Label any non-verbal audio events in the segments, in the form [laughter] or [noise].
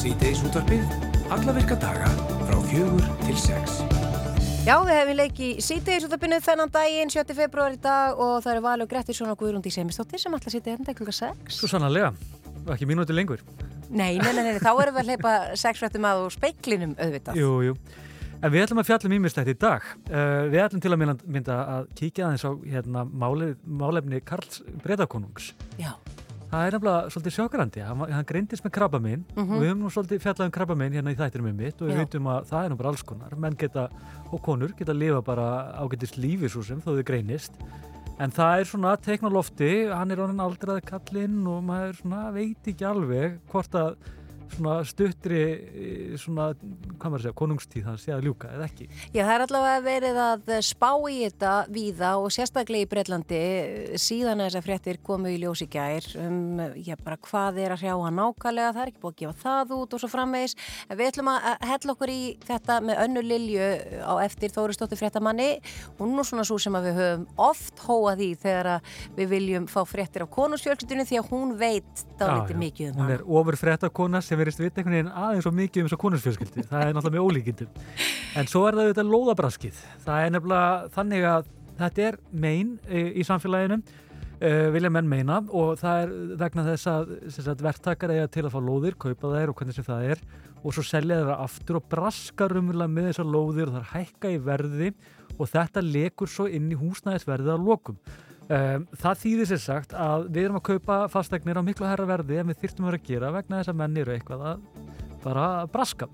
Sýteis útvarpið, alla virka daga frá fjögur til sex. Já, við hefum leikið sítiðis út af byrnuð þennan daginn, 7. februar í dag og það eru Valur Grettisson og Guðrúndi Semistóttir sem ætla að sitja hérna klukka 6. Svo sannarlega, ekki mínúti lengur. Nei, nei, nei, nei, þá erum við að leipa 6 fréttum að og speiklinum auðvitað. Jú, jú. En við ætlum að fjalla mýmistætt í dag. Uh, við ætlum til að mynda, að kíkja aðeins á hérna, máli, málefni Karls Bredakonungs. Já. Það er nefnilega svolítið sjókarandi. Hann, hann greindist með krabba minn Mhm. og við höfum nú svolítið fjallað um krabba minn hérna í þættinum með mitt og við veitum að það er nú bara alls konar. Menn geta, og konur geta að lifa bara ágætist lífi svo sem þó þau greinist. En það er svona teikn á lofti, hann er honin aldraði kallinn og maður svona veit ekki alveg hvort að svona stuttri eh, svona, hvað maður að segja, konungstíð hann sé að ljúka eða ekki. Já, það er allavega verið að spá í þetta víða og sérstaklega í Breitlandi síðan að þessar fréttir komu í ljós í gær um, já, bara hvað er að hrjá hann nákvæmlega, það er ekki búið að gefa það út og svo framvegis. En við ætlum að hella okkur í þetta með önnu Lilju á eftir Þóristóttur fréttamanni. Hún er svona svo sem að við höfum oft hóað í þegar að við viljum fá fréttir af konungsfjölskyldunni að verist vita einhvern veginn aðeins og mikið um þess að konungsfjölskyldi. Það er náttúrulega með ólíkindum. En svo er það auðvitað lóðabraskið. Það er nefnilega þannig að þetta er mein e, í samfélaginu, e, vilja menn meina og það er vegna þess að, sagt, verktakar eiga til að fá lóðir, kaupa þær og hvernig sem það er og svo selja þeirra aftur og braska rumurlega með þessar lóðir og það er hækka í verði og þetta lekur svo inn í húsnæðisverðið að lokum. Um, það þýðir sér sagt að við erum að kaupa fastegnir á miklu herra verði en við þyrftum að vera að gera vegna þess að menn eru eitthvað að bara braska.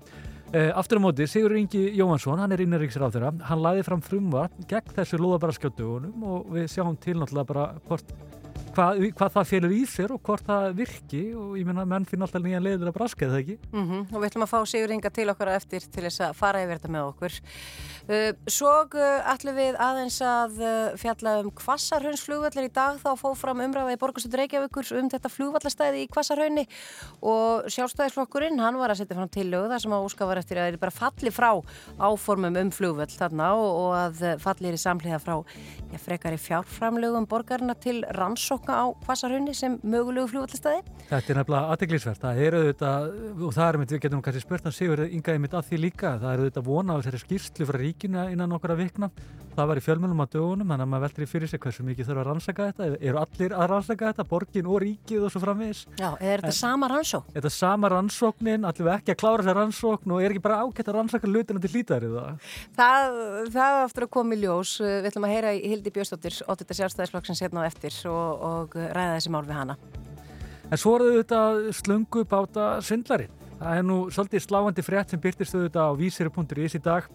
Uh, aftur á móti, Sigur Ingi Jóhansson, hann er innanríksir á þeirra, hann laði fram frumvar gegn þessu lóðabraska dögunum og við sjáum til náttúrulega bara hvort, hvað, hvað það félur í sér og hvort það virki og ég meina menn finna alltaf nýjan leiðir að braska eða ekki. Mm og við ætlum að fá Sigur Inga til okkar eftir til þess að fara yfir þetta með okkur. Uh, svo uh, ætlum við aðeins að uh, fjalla um Kvassarhaunsflugvallir í dag þá fóð fram umræða í Borgarstöld Reykjavíkur um þetta flugvallastæði í Kvassarhaunni og sjálfstæðisflokkurinn hann var að setja fram tillögu þar sem að úska var eftir að þeir bara falli frá áformum um flugvall þarna og, að falli er í samhliða frá já, frekari fjárframlögum borgarna til rannsókna á Kvassarhaunni sem mögulegu flugvallastæði. Þetta er nefnilega aðteglisvert. Það er auðvitað, og það er mitt, við getum kannski spurt að Ríkinu innan okkar að vikna. Það var í fjölmjölum á dögunum, þannig að maður veldur í fyrir sig hversu mikið þurfa að rannsaka þetta. Eru allir að rannsaka þetta, borgin og ríkið og svo framvegis? Já, er þetta En- sama rannsókn? Þetta er sama rannsóknin, allir við ekki að klára þessa rannsókn og er ekki bara ágætt að rannsaka hlutina til hlítarið það? Það, það aftur að koma í ljós. Við ætlum að heyra í Hildi Björnsdóttir, 8. sjálfstæðisflokksins hérna á eftir og, og ræða þessi mál við hana. En svo er auðvitað slöngu báta svindlarinn. Það er nú svolítið sláandi frétt sem byrtist auðvitað á vísir.is í dag.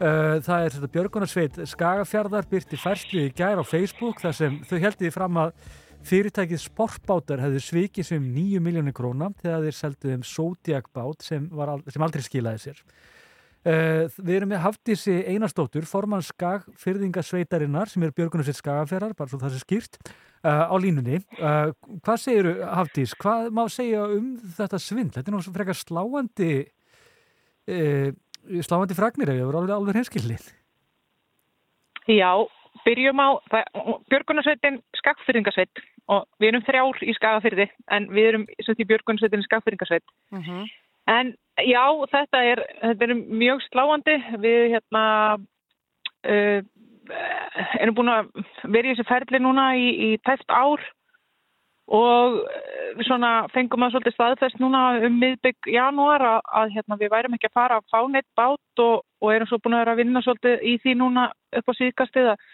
Uh, Það er þetta Björgunarsveit Skagafjarðar byrti færslu í gær á Facebook þar sem þau því fram að fyrirtækið Sportbátar hefðu svikið sem 9 miljónir króna þegar þeir seldu um Zodiac bát sem, sem aldrei skilaði sér. Uh, við erum með Hafdísi Einarsdóttur, formann Skagfyrðingasveitarinnar sem er Björgunarsveit Skagafjarðar, bara svo það sé skýrt, uh, á línunni. Uh, hvað segir Hafdís? Hvað má segja um þetta svindl? Þetta er nú svo frekar sláandi uh, sláandi fragnir ef ég voru alveg, alveg hinskilin. Já, byrjum á Björgunarsveitin Skagfyrringasveit og við erum þrjár í Skagafyrði en við erum í Björgunarsveitin Skagfyrringasveit. Mm -hmm. En já, þetta er, þetta er mjög sláandi. Við hérna uh, erum búin að vera í þessi ferli núna í, í tæft ár og við svona fengum að svolítið staðfest núna um miðbygg janúar að, að hérna, við værum ekki að fara að fá neitt bát og, og erum svo búin að vera að vinna svolítið í því núna upp á síðkastið að,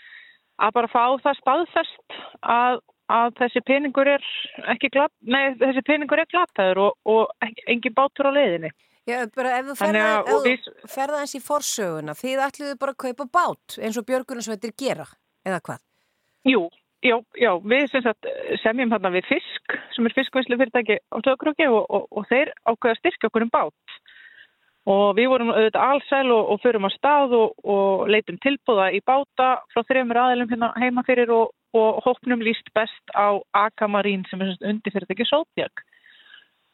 að bara fá það staðfest að, að þessi peningur er ekki glatt, nei þessi peningur er glattaður og, og engin bátur á leiðinni. Já, bara ef þú ferða, að- ef við- ferða eins í forsöguna, þið ætluðu bara að kaupa bát eins og Björgunarsveitir gera, eða hvað? Jú, já, já, við sagt semjum þarna við fisk sem er fiskvinnslu fyrirtæki á tökróki og, og, og þeir ákveða að styrkja okkur um bát og við vorum auðvitað allsæl og, og förum á stað og, og leitum tilbúða í báta frá þreymur aðeilum hérna heima fyrir og, og hópnum líst best á Akamarín sem er sem sagt undir fyrirtæki Sótjag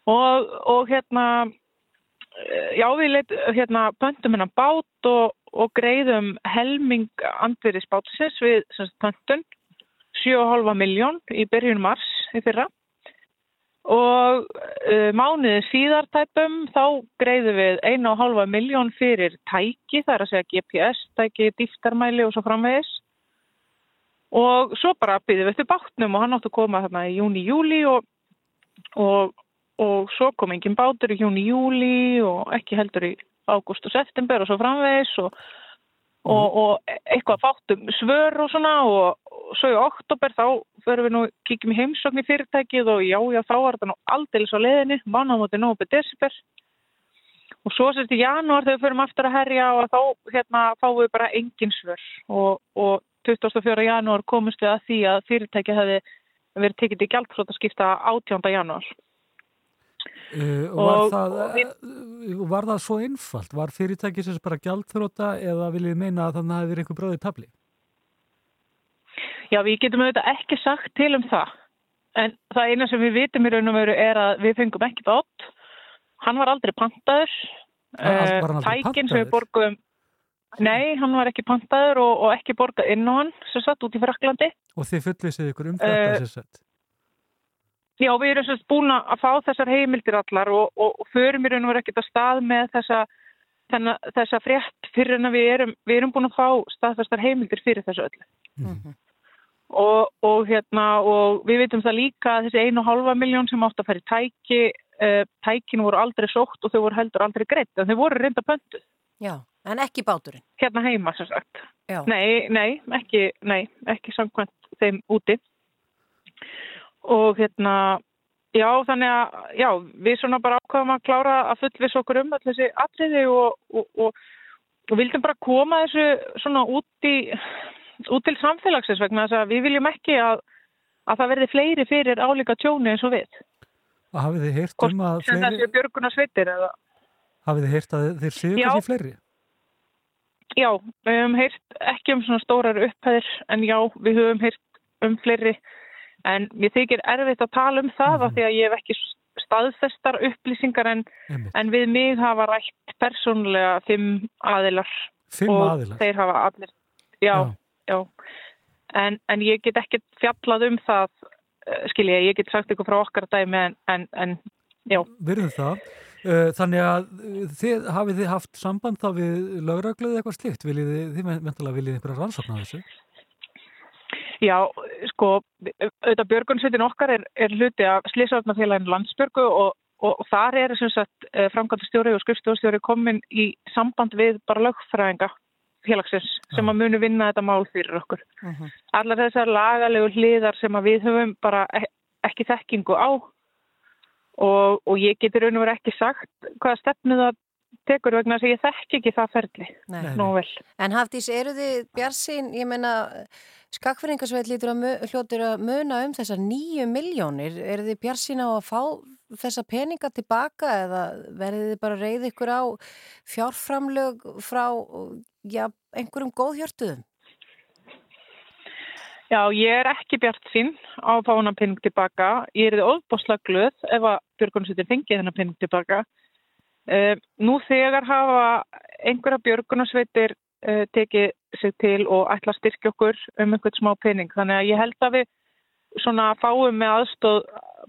og, og hérna eh, já við leit hérna pöntum hennar bát og, og greiðum helming andverðis bátsins við sem sagt, pöntun 7,5 miljón í byrjun mars í fyrra og uh, mánuði síðar tæpum þá greiðum við 1,5 miljón fyrir tæki, það er að segja GPS, tæki, dýftarmæli og svo framvegis. Og svo bara býðum við til bátnum og hann átti að koma þarna í júni-júli og, og, og svo kom engin bátur í júni-júli og ekki heldur í ágúst og september og svo framvegis og, og, og eitthvað fátum svör og svona og, svo í oktober þá fyrir við nú, kíkjum í heimsókn í fyrirtækið og já, já, þá var þetta nú aldeilis á leðinni, mannamóti nógu desember. Og svo sérst í janúar þegar við fyrir aftur að herja og þá hérna fáum við bara engin svör og, og 24. janúar komumst við að því að fyrirtækið hefði verið tekið til gjaldflót að skipta 18. janúar. Uh, og var, og, það, uh, var það svo einfalt? Var fyrirtækið sem bara gjaldflóta eða viljið meina að þannig að það hefði verið einhver bráðið tabli? Já, við getum auðvitað ekki sagt til um það. En það eina sem við vitum í raun og veru er að við fengum ekki bát. Hann var aldrei pantaður. Var hann aldrei Tækin sem við borgum... Nei, hann var ekki pantaður og, og ekki borgað inn á hann sem satt út í Fraklandi. Og þið fullvisið ykkur um þetta uh, sem sett? Já, við erum sérst búin að fá þessar heimildir allar og, og, og förum í raun og veru ekkert að stað með þessa, þenna, þessa frétt fyrir en að við erum, við erum búin að fá staðfæstar heimildir fyrir þessu öllu. Mm -hmm. Og, og, hérna, og við veitum það líka að þessi einu og halva miljón sem átt að færi tæki, uh, tækinu voru aldrei sótt og þau voru heldur aldrei greitt, en þau voru reynda pöntuð. Já, en ekki báturinn? Hérna heima sem sagt. Já. Nei, nei, ekki, nei, ekki samkvæmt þeim úti. Og hérna, já, þannig að, já, við svona bara ákvaðum að klára að fullvis okkur um allir þessi atriði og, og, og vildum bara koma þessu svona út í út til samfélagsins vegna þess að við viljum ekki að, að það verði fleiri fyrir álíka tjóni eins og við. Og hafið þið heyrt um að fleiri... Það sé björguna sveitir eða... Hafið þið heyrt að þeir séu kannski fleiri? Já, við höfum heyrt ekki um svona stórar upphæðir en já, við höfum heyrt um fleiri en mér þykir erfitt að tala um það mm. af því að ég hef ekki staðfestar upplýsingar en, en við mig hafa rætt persónulega fimm aðilar fimm og aðilar? þeir hafa allir, já, já já. En, en ég get ekki fjallað um það, eh, skilja, ég get sagt ykkur frá okkar dæmi en, en, en já. Verður það. Eh, þannig að eh, þið, hafið þið haft samband þá við lögragluð eitthvað slikt? Viljið þið, þið mentilega viljið einhverja rannsókn á þessu? Já, sko, auðvitað Björgunsveitin okkar er, er hluti af Slísarfnafélagin Landsbjörgu og, og, þar er sagt framkvæmstjóri og skrifstjóðstjóri komin í samband við bara lögfræðinga félagsins sem að munu vinna þetta mál fyrir okkur. Uh mhm. -huh. Allar þessar lagalegu hliðar sem að við höfum bara e- ekki þekkingu á og, og ég getur raun og verið ekki sagt hvaða stefnu það tekur vegna þess að ég þekk ekki það ferli. Nú vel. En Hafdís, eru þið Bjarsín, ég menna skakfyringarsveit lítur að hljótur að muna um þessar nýju miljónir, eru þið Bjarsín á að fá þessa peninga tilbaka eða verðið þið bara reyðið ykkur á fjárframlög frá já, einhverjum góðhjörtuðum? Já, ég er ekki bjart sín á að fá hana penning tilbaka. Ég er þið ofboslega glöð ef að Björgunarsveitir fengi þennan penning tilbaka. Uh, nú þegar hafa einhverja Björgunarsveitir uh, tekið sig til og ætla að styrkja okkur um einhvern smá penning. Þannig að ég held að við svona fáum með aðstóð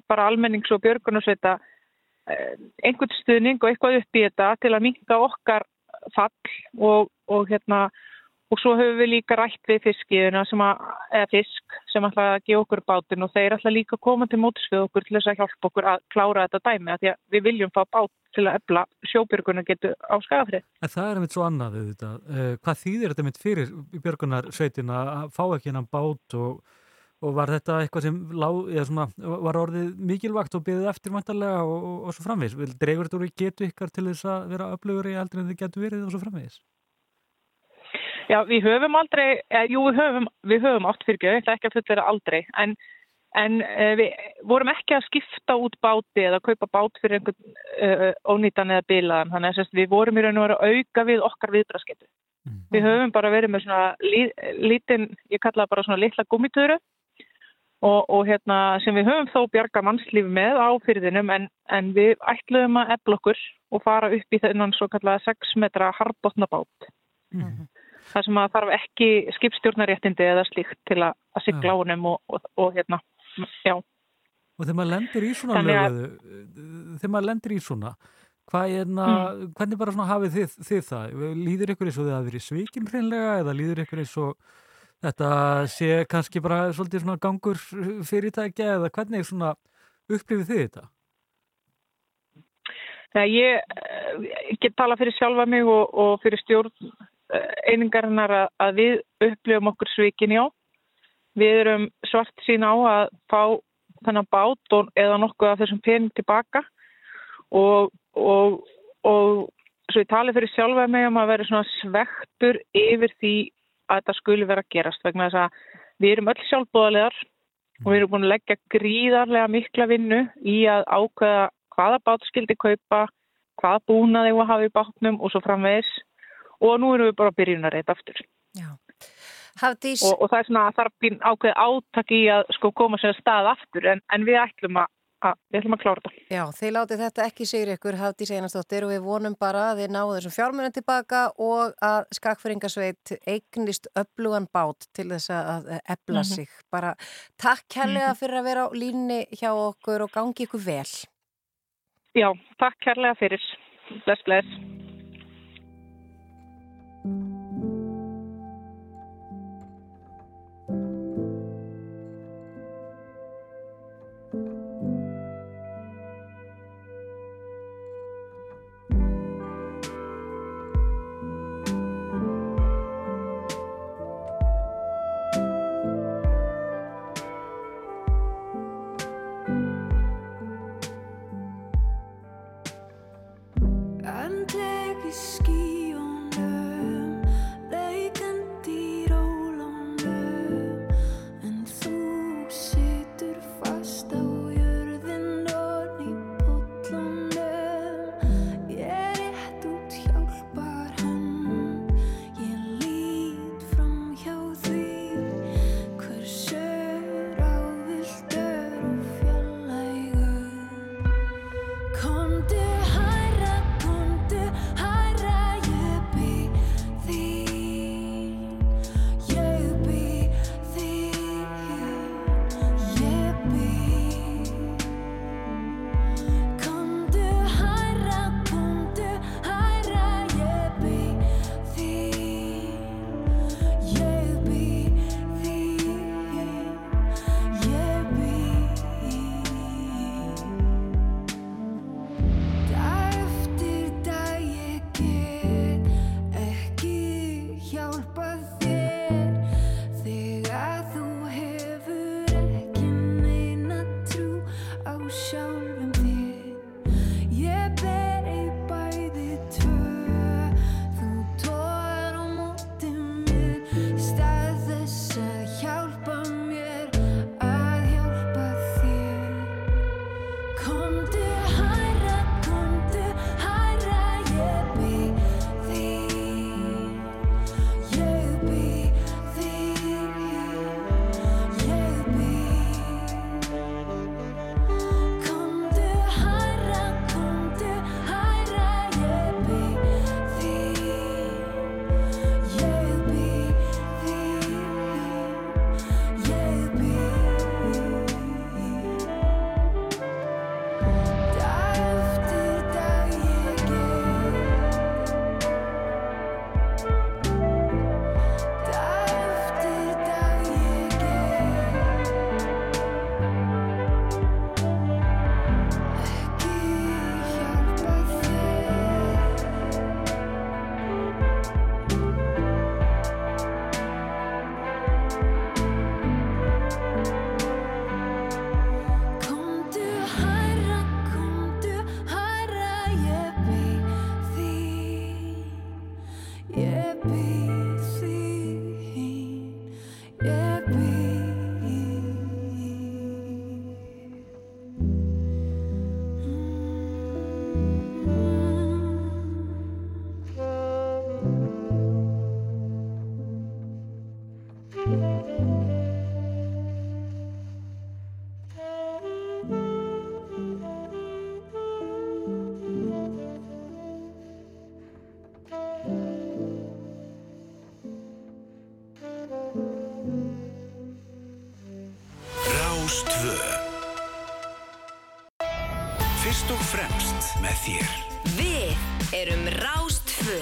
bara almennings- og Björgunarsveita uh, einhvern stuðning og eitthvað upp í þetta til að minka okkar fall og, og hérna og svo höfum við líka rætt við fiskiðuna sem að, eða fisk sem ætla að gefa okkur bátinn og þeir ætla líka að koma til mótis við okkur til þess að hjálpa okkur að klára þetta dæmi að því að við viljum fá bát til að efla sjóbjörguna getur á skafrið. En það er einmitt svo annað þetta. Uh, hvað þýðir þetta einmitt fyrir björgunarsveitina að fá ekki hennan bát og Og var þetta eitthvað sem lág, svona, var orðið mikilvægt og byggðið eftirmæntalega og, og, og svo framvegis? Dreifur þetta úr í getu ykkar til þess að vera öflugur í aldrei en þið getur verið og svo framvegis? Já, við höfum aldrei, eh, jú við höfum, við höfum átt fyrir göð, þetta er ekki að fullera aldrei, en, en eh, við vorum ekki að skipta út báti eða kaupa bát fyrir einhvern uh, ónýtan eða bilaðan, þannig að við vorum í raun og veru að auka við okkar viðbrasketu. Mm. Við höfum bara verið með svona lí, lítinn, ég kalla það bara svona litla gummitöru og, og hérna, sem við höfum þó bjarga mannslífi með á fyrðinum en, en við ætluðum að ebla okkur og fara upp í þennan svo kallaða 6 metra harbotnabát. Mm Það sem að þarf ekki skipstjórnaréttindi eða slíkt til að, að sigla á hennum og, og, og hérna, já. Og þegar maður lendir í svona löguðu, þegar maður lendir í svona, hvað er na, Mm. hvernig bara svona hafið þið, þið það? Líður ykkur eins og þið hafi verið svikin hreinlega eða líður ykkur eins og þetta sé kannski bara svolítið svona gangur fyrirtækja eða hvernig svona upplifið þið þetta? Þegar ég eh, get tala fyrir sjálfa mig og, og fyrir stjórn einingarinnar að, við upplifum okkur svikin já. Við erum svart sín á að fá þennan bát og, eða nokkuð af þessum pening tilbaka og, og, og svo ég tali fyrir sjálfa mig um að vera svona svektur yfir því að þetta skuli vera að gerast vegna þess að við erum öll sjálfbóðalegar og við erum búin að leggja gríðarlega mikla vinnu í að ákveða hvaða bát skildi kaupa, hvaða búnaði við hafa í bátnum og svo framvegis og nú erum við bara að byrjun að reyta aftur. Hafdís, Og, og það er svona að er ákveð átak í að sko koma sér að stað aftur en, en við ætlum að, að, við ætlum að klára þetta. já, þið látið þetta ekki sigur ykkur, Hafdís Einarsdóttir og við vonum bara að þið náðu þessum fjármunum tilbaka og að skakfyringasveit eignist öflugan bát til þess að ebla Mhm. sig. Bara takk kærlega fyrir að vera á línni hjá okkur og gangi ykkur vel. Já, takk kærlega fyrir. Bless, bless. Thank you. Rástvö Fyrst og fremst með þér. Við erum Rástfö.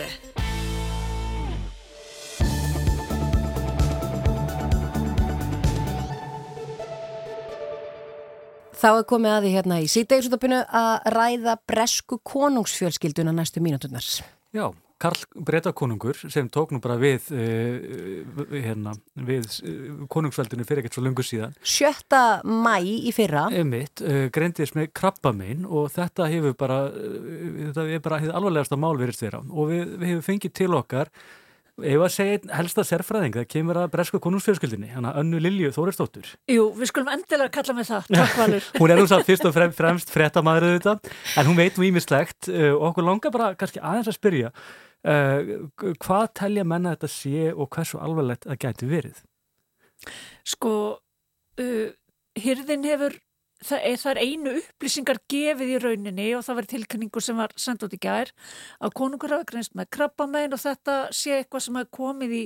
Þá er komið að því hérna í síðdegisútapinu að ræða bresku konungsfjölskylduna næstu mínuturnar. Já, Karl Bretakonungur sem tók nú bara við, uh, hérna, við uh, konungsveldinu fyrir ekkert svo lungu síðan. Sjötta mæ í fyrra. Emitt, uh, greindist með krabbamein og þetta hefur bara, uh, þetta er bara hefur alvarlegasta mál verið styrra og við, við hefum fengið til okkar Ef að segja einn helsta sérfræðing, það kemur að bresku konungsfjölskyldinni, hana Önnu Lilju Þóristóttur. Jú, við skulum endilega kalla með það, takk Valur. [laughs] hún er nú samt fyrst og frem, fremst frettamæður auðvitað, en hún veit nú ímislegt uh, og okkur langar bara kannski aðeins að spyrja uh, hvað telja menna þetta sé og hversu alvarlegt það gæti verið? Sko, uh, hyrðin hefur, það er, það er einu upplýsingar gefið í rauninni og það var tilkynningu sem var sendt út í gær að konungur hafa greinst með krabbamein og þetta sé eitthvað sem hafa komið í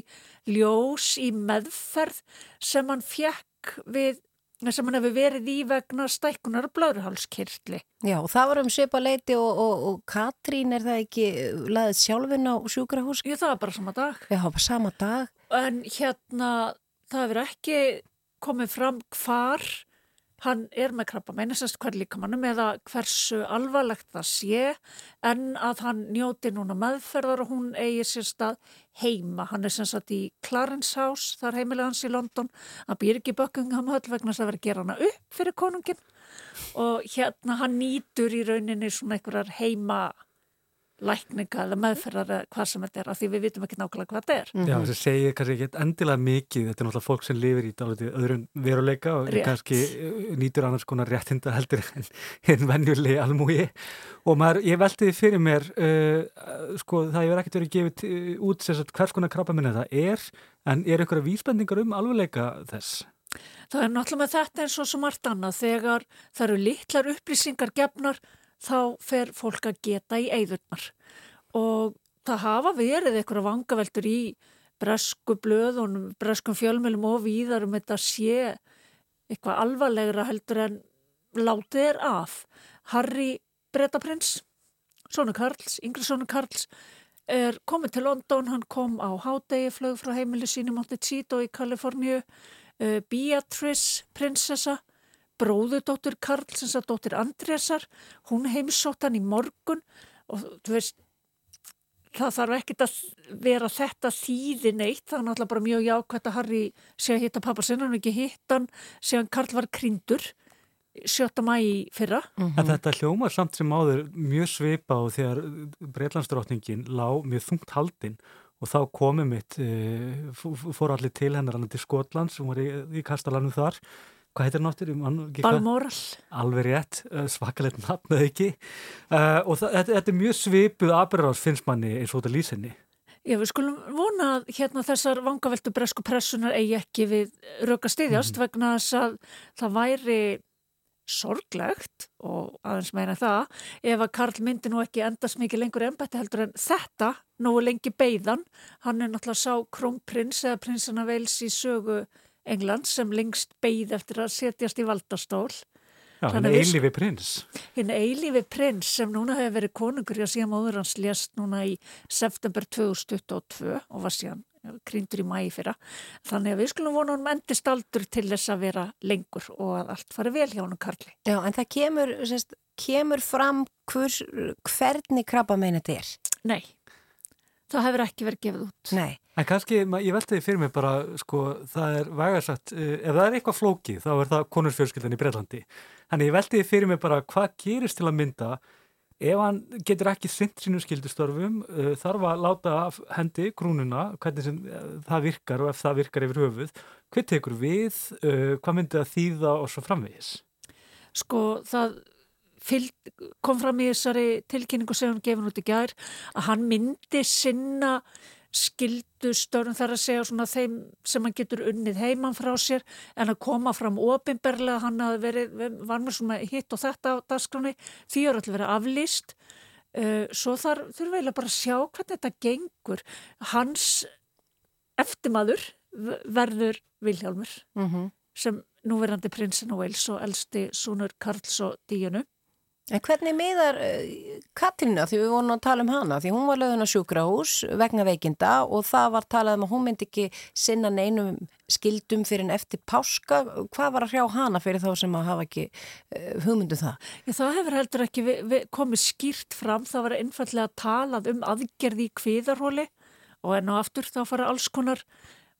ljós í meðferð sem hann fjekk við sem hann hefur verið í vegna stækkunar blöðurhálskirtli. Já, það var um svipa leiti og, og, og Katrín er það ekki laðið sjálfin á sjúkrahús? Já, það var bara sama dag. Já, bara sama dag. En hérna, það hefur ekki komið fram hvar hann er með krabba meinisast hver líkamannum eða hversu alvarlegt það sé en að hann njóti núna meðferðar og hún eigi sér stað heima. Hann er sagt í Clarence House, það er heimilega hans í London. Hann býr ekki Buckingham Hall vegna þess að vera að gera hana upp fyrir konungin og hérna hann nýtur í rauninni svona einhverjar heima lækninga eða meðferðar eða hvað sem þetta er af því við vitum ekki nákvæmlega hvað þetta er. Mm -hmm. Já, þess að segja kannski ekki endilega mikið, þetta er náttúrulega fólk sem lifir í dálítið öðrum veruleika og Rétt. kannski uh, nýtur annars konar réttinda heldur en, en venjulegi almúi og maður, ég velti því fyrir mér uh, sko það hefur ekkert verið gefið út sem sagt hvers konar krabba minna það er en er einhverja vísbendingar um alvegleika þess? Það er náttúrulega þetta eins og svo margt annað þegar það eru litlar upplýsingar gefnar þá fer fólk að geta í eigðurnar og það hafa verið einhverja vangaveltur í bresku blöðunum, breskum fjölmjölum og víðar um þetta sé eitthvað alvarlegra heldur en látið er af. Harry Bretaprins, Sónu Karls, yngri Sónu Karls, er komið til London, hann kom á hádegi, flög frá heimili sínum Montecito í Kaliforníu, uh, Beatrice prinsessa, bróðudóttur Karl, sem sagt dóttir Andrésar, hún heimsótt hann í morgun og þú veist, það þarf ekkert að vera þetta þýði neitt, það er náttúrulega bara mjög jákvæmt að Harry sé að hitta pappa sinna, hann ekki hitt hann, sé hann Karl var kryndur, 7. mæ í fyrra. En þetta hljómar samt sem áður mjög svipa og þegar Breitlandsdrottningin lá mjög þungt haldinn og þá komið mitt, uh, fór allir til hennar allir til Skotlands, hún var í, í kastalanum þar. Hvað heitir náttur? Balmoral. Alveg rétt, uh, svakalegt nafn eða ekki. Uh, og það, þetta, þetta er mjög svipuð aðbyrðars finnst manni eins og þetta lýsinni. Já, við skulum vona að hérna þessar vangaveltu bresku pressunar eigi ekki við röka stiðjast vegna þess að það væri sorglegt og aðeins meina það ef að Karl myndi nú ekki endast mikið lengur ennbætti heldur en þetta nógu lengi beigðan, hann er náttúrulega sá krónprins eða prinsana veils í sögu England sem lengst beigð eftir að setjast í valdastól Já, við- eilífi prins. hinn eilífi prins sem núna hefur verið konungur já síðan móður hans lést núna í september 2022 og var síðan kryndur í mæi fyrra þannig að við skulum vona honum endist aldur til þess að vera lengur og að allt fari vel hjá honum Karli. Já, en það kemur, sérst, kemur fram hvers, hvernig krabba meina þetta er. Nei, það hefur ekki verið gefið út. Nei. En kannski, ma- ég velti því fyrir mig bara, sko, það er vægarsagt, uh, ef það er eitthvað flókið, þá er það konursfjölskyldan í Breitlandi. Þannig ég velti því fyrir mig bara, hvað gerist til að mynda ef hann getur ekki sint sínum skildustörfum, uh, þarf að láta af hendi krúnuna, hvernig sem uh, það virkar og ef það virkar yfir höfuð, hvað tekur við, hvað myndi það þýða og svo framvegis? Sko það fylg, kom fram í þessari tilkynningu sem hann gefur út í gær að hann myndi sinna skildustörn þar að segja svona þeim sem hann getur unnið heiman frá sér en að koma fram opinberlega hann að verið, var með svona hitt og þetta á dagskráni, því er alltaf verið aflýst. Uh, svo þar þurfum við eiginlega bara að sjá hvernig þetta gengur. Hans eftirmaður verður Vilhjálmur Mm sem núverandi prinsin og Wales og elsti Súnur Karls og Díunu En hvernig miðar uh, Katrína, því við vorum að tala um hana, því hún var lögðun á sjúkrahús vegna veikinda og það var talað um að hún myndi ekki sinna neinum skildum fyrir en eftir páska. Hvað var að hrjá hana fyrir þá sem að hafa ekki uh, hugmyndu það? Já, það hefur heldur ekki vi, vi, komið skýrt fram, það var einfallega talað um aðgerði í kviðarhóli og enn og aftur þá fara alls konar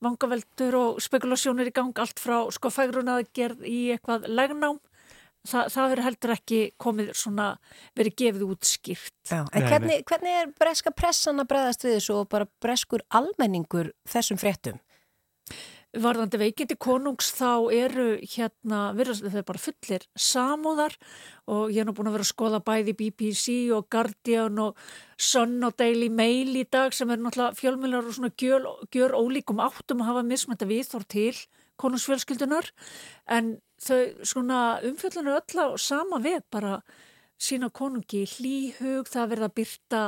vangaveldur og spekulasjónir í gang allt frá sko fægrunaðgerð í eitthvað legnám Þa, það verður heldur ekki komið svona, verið gefið út skýrt. Já, en Nei, hvernig, hvernig er breska pressan að bregðast við þessu og bara breskur almenningur þessum fréttum? Varðandi veikindi konungs þá eru hérna, virðast þau bara fullir samúðar og ég er nú búin að vera að skoða bæði BBC og Guardian og Sun og Daily Mail í dag sem er náttúrulega fjölmjölar og svona gjör, gjör ólíkum áttum að hafa mismænta viðþór til konungsfjölskyldunar en þau svona umfjöldunar öll á sama veg bara sína konungi hlýhug, það verða að byrta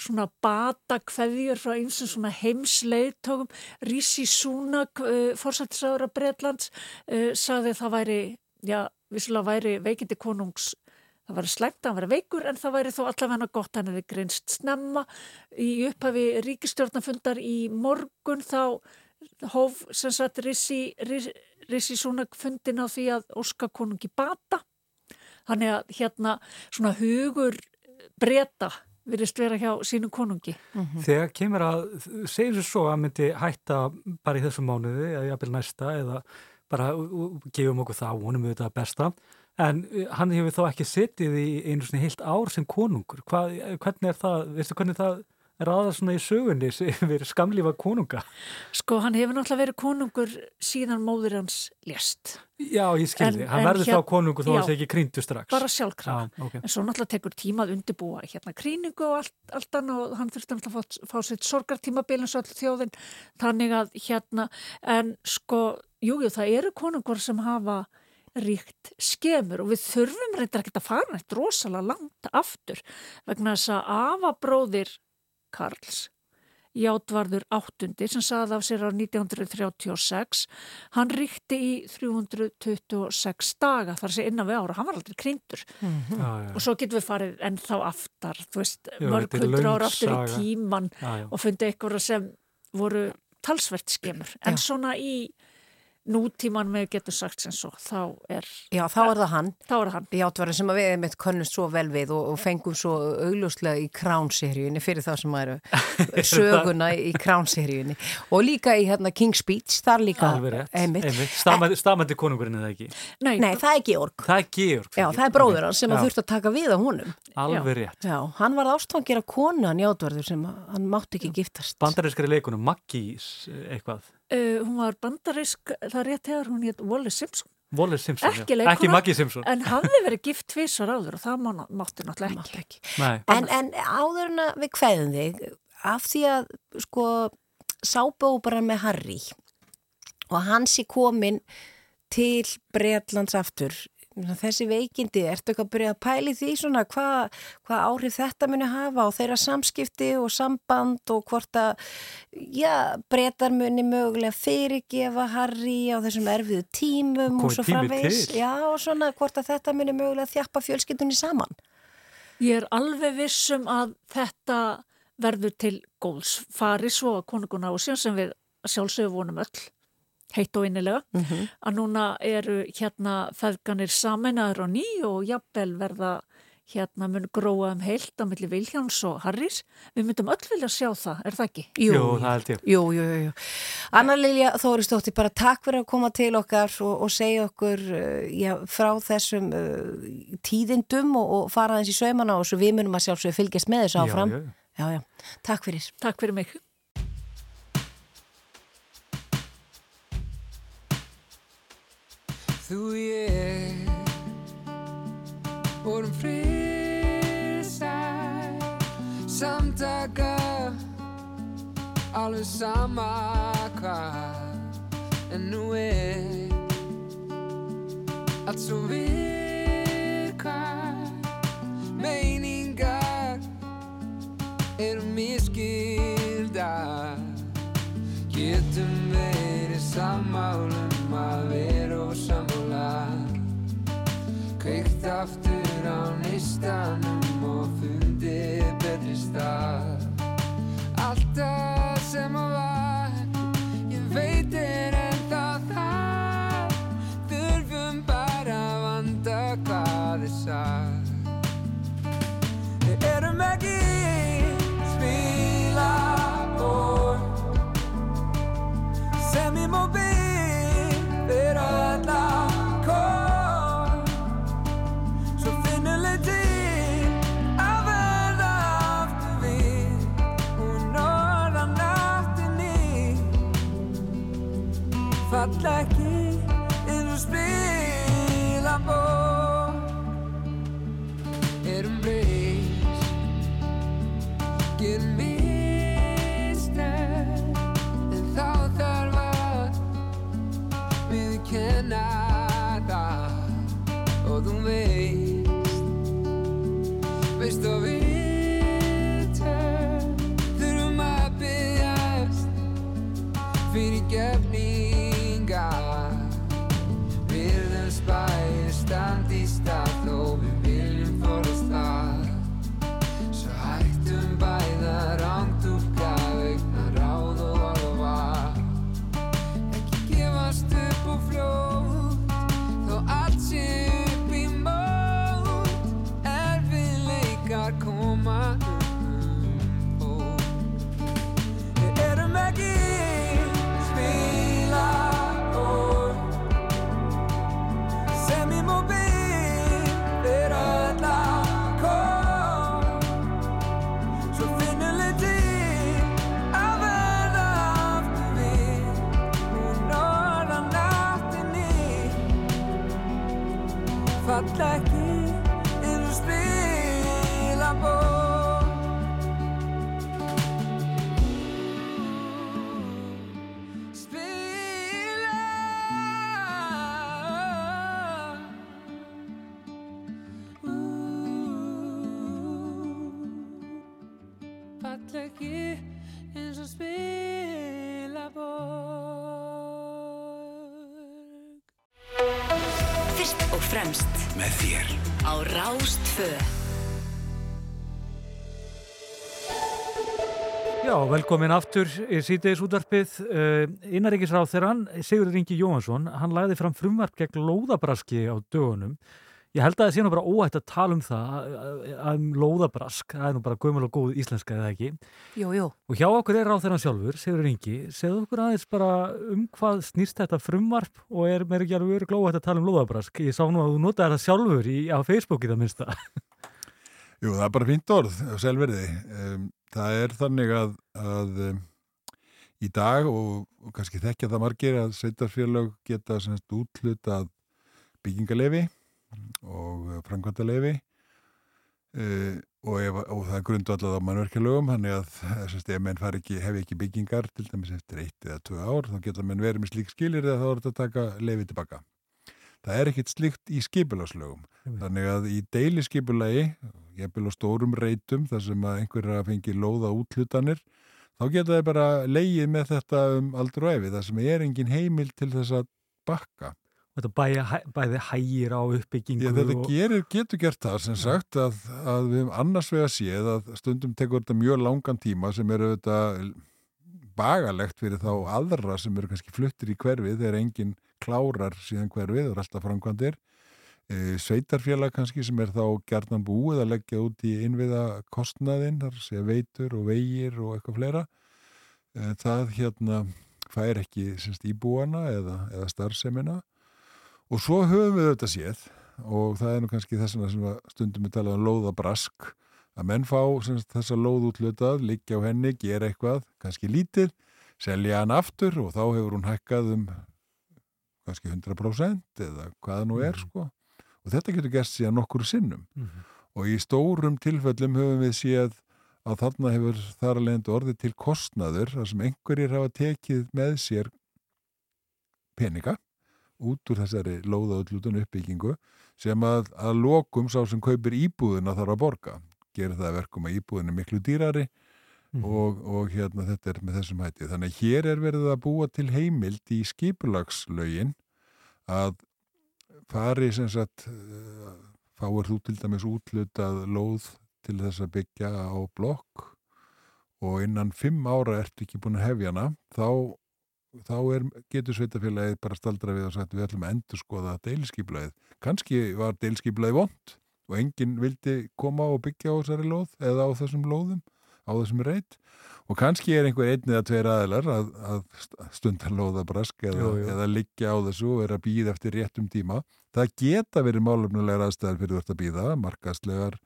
svona bata kveðjur frá eins og svona heimsleiðtókum Rísi Súnak, uh, fórsættisára Breitlands, uh, sagði það væri, já, vissulega væri veikindi konungs Það var slæmt að hann vera veikur en það væri þó allavega gott hann hefði grinst snemma. Í upphafi ríkistjórnafundar í morgun þá hóf sem sagt Rissi, Rissi, Rissi Súnak fundin á því að Óska konungi bata. Þannig að hérna svona hugur breyta virðist vera hjá sínu konungi. Þegar kemur að, segjum svo svo að myndi hætta bara í þessu mánuði eða jafnvel næsta eða bara gefum okkur það, vonum við þetta besta en uh, hann hefur þó ekki setið í einu svona heilt ár sem konungur Hvað, hvernig er það, veistu hvernig það aðað svona í sögunni [laughs] yfir skamlífa konunga? Sko hann hefur náttúrulega verið konungur síðan móður hans lést. Já, ég skilði, hann verður hér- þá konungur þó að það ekki krýndu strax Bara sjálfkrafa. Já, ok. En svo náttúrulega tekur tíma að undirbúa hérna krýningu og allt, allt annað og hann þurfti náttúrulega að fá, fá sitt sorgartímabil eins og all þjóðin. Þannig að hérna, en sko, jújú, jú, það eru konungur sem hafa ríkt skemur og við þurfum reyndar ekki að fara eitt rosalega langt aftur vegna þess að afabróðir Karls. Játvarður áttundi sem saði af sér á 1936 hann ríkti í 326 daga þar sé innan við ára, hann var aldrei kryndur Já, já, og svo getum við farið ennþá aftar, þú veist, Jú, mörg löng ára aftur í tíman já, já. og fundið eitthvað sem voru talsvert skemur, en Já. svona í nútíman með getur sagt sem svo, þá er, Já, þá er það hann. þá er hann. Játvarður sem að við mitt könnust svo vel við og, og fengum svo augljóslega í kránseríunni fyrir það sem eru [laughs] söguna í kránseríunni og líka í hérna King's Speech, þar líka. Stamandi, konungurinn eða ekki? Nei, Nei, það er Georg. Það er Georg Já, það er bróður hans sem þurft að taka við á honum. Alveg rétt. Hann var ástfangir af konu hann Játvarður sem hann mátti ekki giftast. Bandarískari leikunum, Maggie's eitthvað uh, hún var bandarisk, það rétt þegar hún hétt Wallace Simpson, Simpson. Ekki leikona. ekki Maggie Simpson en hafði verið gift tvisvar áður og það má, mátti náttúrulega ekki. ekki. En, en áður en að við kveðum þig, af því að sko sábóbara með Harry og hans er komin til Breitlands aftur, þessi veikindi, ertu eitthvað að byrja að pæli því svona hvað hva áhrif þetta muni hafa á þeirra samskipti og samband og hvort að, já, breytar muni mögulega fyrirgefa Harry á þessum erfiðu tímum Komið og svo til. Já, og svona hvort að þetta muni mögulega þjappa fjölskyldunni saman. Ég er alveg vissum að þetta verður til góðs fari svo að konunguna á síðan sem við sjálfsögur vonum öll heitt og innilega að núna eru hérna feðganir sameinaður á ný og jafnvel verða hérna mun gróa um heilt á milli Viljáns og Harrys. Við myndum öll vilja sjá það, er það ekki? jú, það held ég Jú, jú, jú, jú. Anna Lilja Þóristóttir, bara takk fyrir að koma til okkar og, og segja okkur uh, já, frá þessum uh, tíðindum og, og fara þess í saumana og svo við munum að sjálfsögðu fylgjast með þessu áfram. já, já. já, já. Takk fyrir. Takk fyrir mig. Þú ég vorum friðsæl samtaka alveg sama hvað. En nú er allt svo virkar meiningar eru miskildar getum verið sammálum að vera og sammála kveikt aftur á neist listanum og fundið betri stað. Alltaf sem að var falla ekki eins og spila bór velkomin aftur í síðdeis útvarpið. Uh, Innaríkisráð þeirran, Sigurður Ingi Jóhansson, hann lagði fram frumvarp gegn lóðabraski á dögunum. Ég held að það sé nú bara óætt að tala um það, að- að um lóðabrask, það er nú bara gömul og góð íslenska eða ekki. Jú, jú. Og hjá okkur er ráð þeirran sjálfur, Sigurður Ingi, segðu okkur aðeins bara um hvað snýst þetta frumvarp og er mér ekki alveg öruglega óætt að tala um lóðabrask. Ég sá nú að þú notaði það sjálfur í, á Facebooki það minnsta. [laughs] Jú, það er bara fínt orð á selverði. Um, það er þannig að, að um, í dag og, og kannski þekkja það margir að sveitarfélög geta semst útlutað byggingalefi og framkvæmdalefi uh, og, ef, og það er grundu alltaf á mannverkjalögum þannig að semst, ef menn ekki, hef ekki byggingar til dæmis eftir eitt eða tvö ár þá geta menn verið með slík skilir eða þá er þetta að taka lefi tilbaka. Það er ekkit slíkt í skipilaslögum. Þannig að í deilisskipulagi, jafnvel á stórum reytum, þar sem að einhverja fengi lóða útlutanir, þá geta þeir bara leið með þetta um aldur og efi, þar sem er engin heimil til þess að bakka. Þetta bæði, bæði hægir á uppbyggingu Ég, þetta og... gerir, getur gert það sem sagt að, að við höfum annars vega séð að stundum tekur þetta mjög langan tíma sem eru þetta bagalegt fyrir þá aðra sem eru kannski fluttir í hverfið þegar enginn klárar síðan hverfið, er alltaf framkvæmdir sveitarfélag kannski sem er þá gerðan búið að leggja út í innviða kostnaðinn, þar sé veitur og vegir og eitthvað fleira. E, það hérna fær ekki semst, íbúana eða, eða starfsemina. Og svo höfum við þetta séð og það er nú kannski þess vegna sem stundum við talað um lóðabrask að menn fá semst, þessa lóð útlutað, liggja á henni, gera eitthvað, kannski lítið, selja hann aftur og þá hefur hún hækkað um kannski 100% eða hvaða nú er sko og þetta getur gerst síðan nokkur sinnum Mhm. og í stórum tilfellum höfum við séð að þarna hefur þar að leiðandi orðið til kostnaður þar sem einhverjir hafa tekið með sér peninga út úr þessari lóðaútlutun uppbyggingu sem að, að lokum sá sem kaupir íbúðuna þarf að borga gerir það að verkum að íbúðin er miklu dýrari Mhm. og, og hérna þetta er með þessum hætti. Þannig að hér er verið að búa til heimild í skipulagslögin að fari sem sagt eh, fáir þú til dæmis útlutað lóð til þess að byggja á blokk og innan fimm ára ertu ekki búin að hefja hana, þá, þá er, getur sveitafélagið bara staldra við og sagt við ætlum að endur skoða deilskiplæðið. Kanski var deilskiplæðið vond og enginn vildi koma og byggja á þessari lóð eða á þessum lóðum, á þessum reit og kannski er einhver einn eða tveir aðilar að, að stundar lóða brask eða, Jú, jú. eða liggja á þessu og vera að býða eftir réttum tíma. Það geta verið málefnulegar aðstæðar fyrir þú ert að býða, markastlegar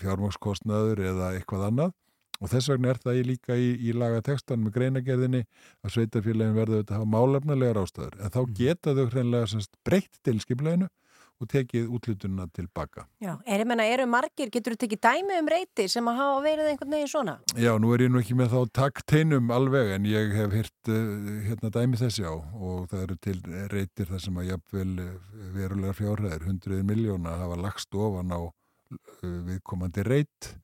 fjármákskostnaður eða eitthvað annað og þess vegna er það líka í, í lagatekstan með greinagerðinni að sveitarfélagin verður að hafa málefnulegar ástæður en þá geta þau hreinlega breytt til skipleginu og tekið útlutunna tilbaka. Já, er ég menna, eru margir, getur þú tekið dæmi um reyti sem að hafa verið einhvern veginn svona? Já, nú er ég nú ekki með þá takteinum alveg en ég hef hýrt uh, hérna dæmi þessi á og það eru til reytir þar sem að jafnvel eh, verulegar fjárhæðir, hundruðir miljóna hafa lagst ofan á uh, viðkomandi reyt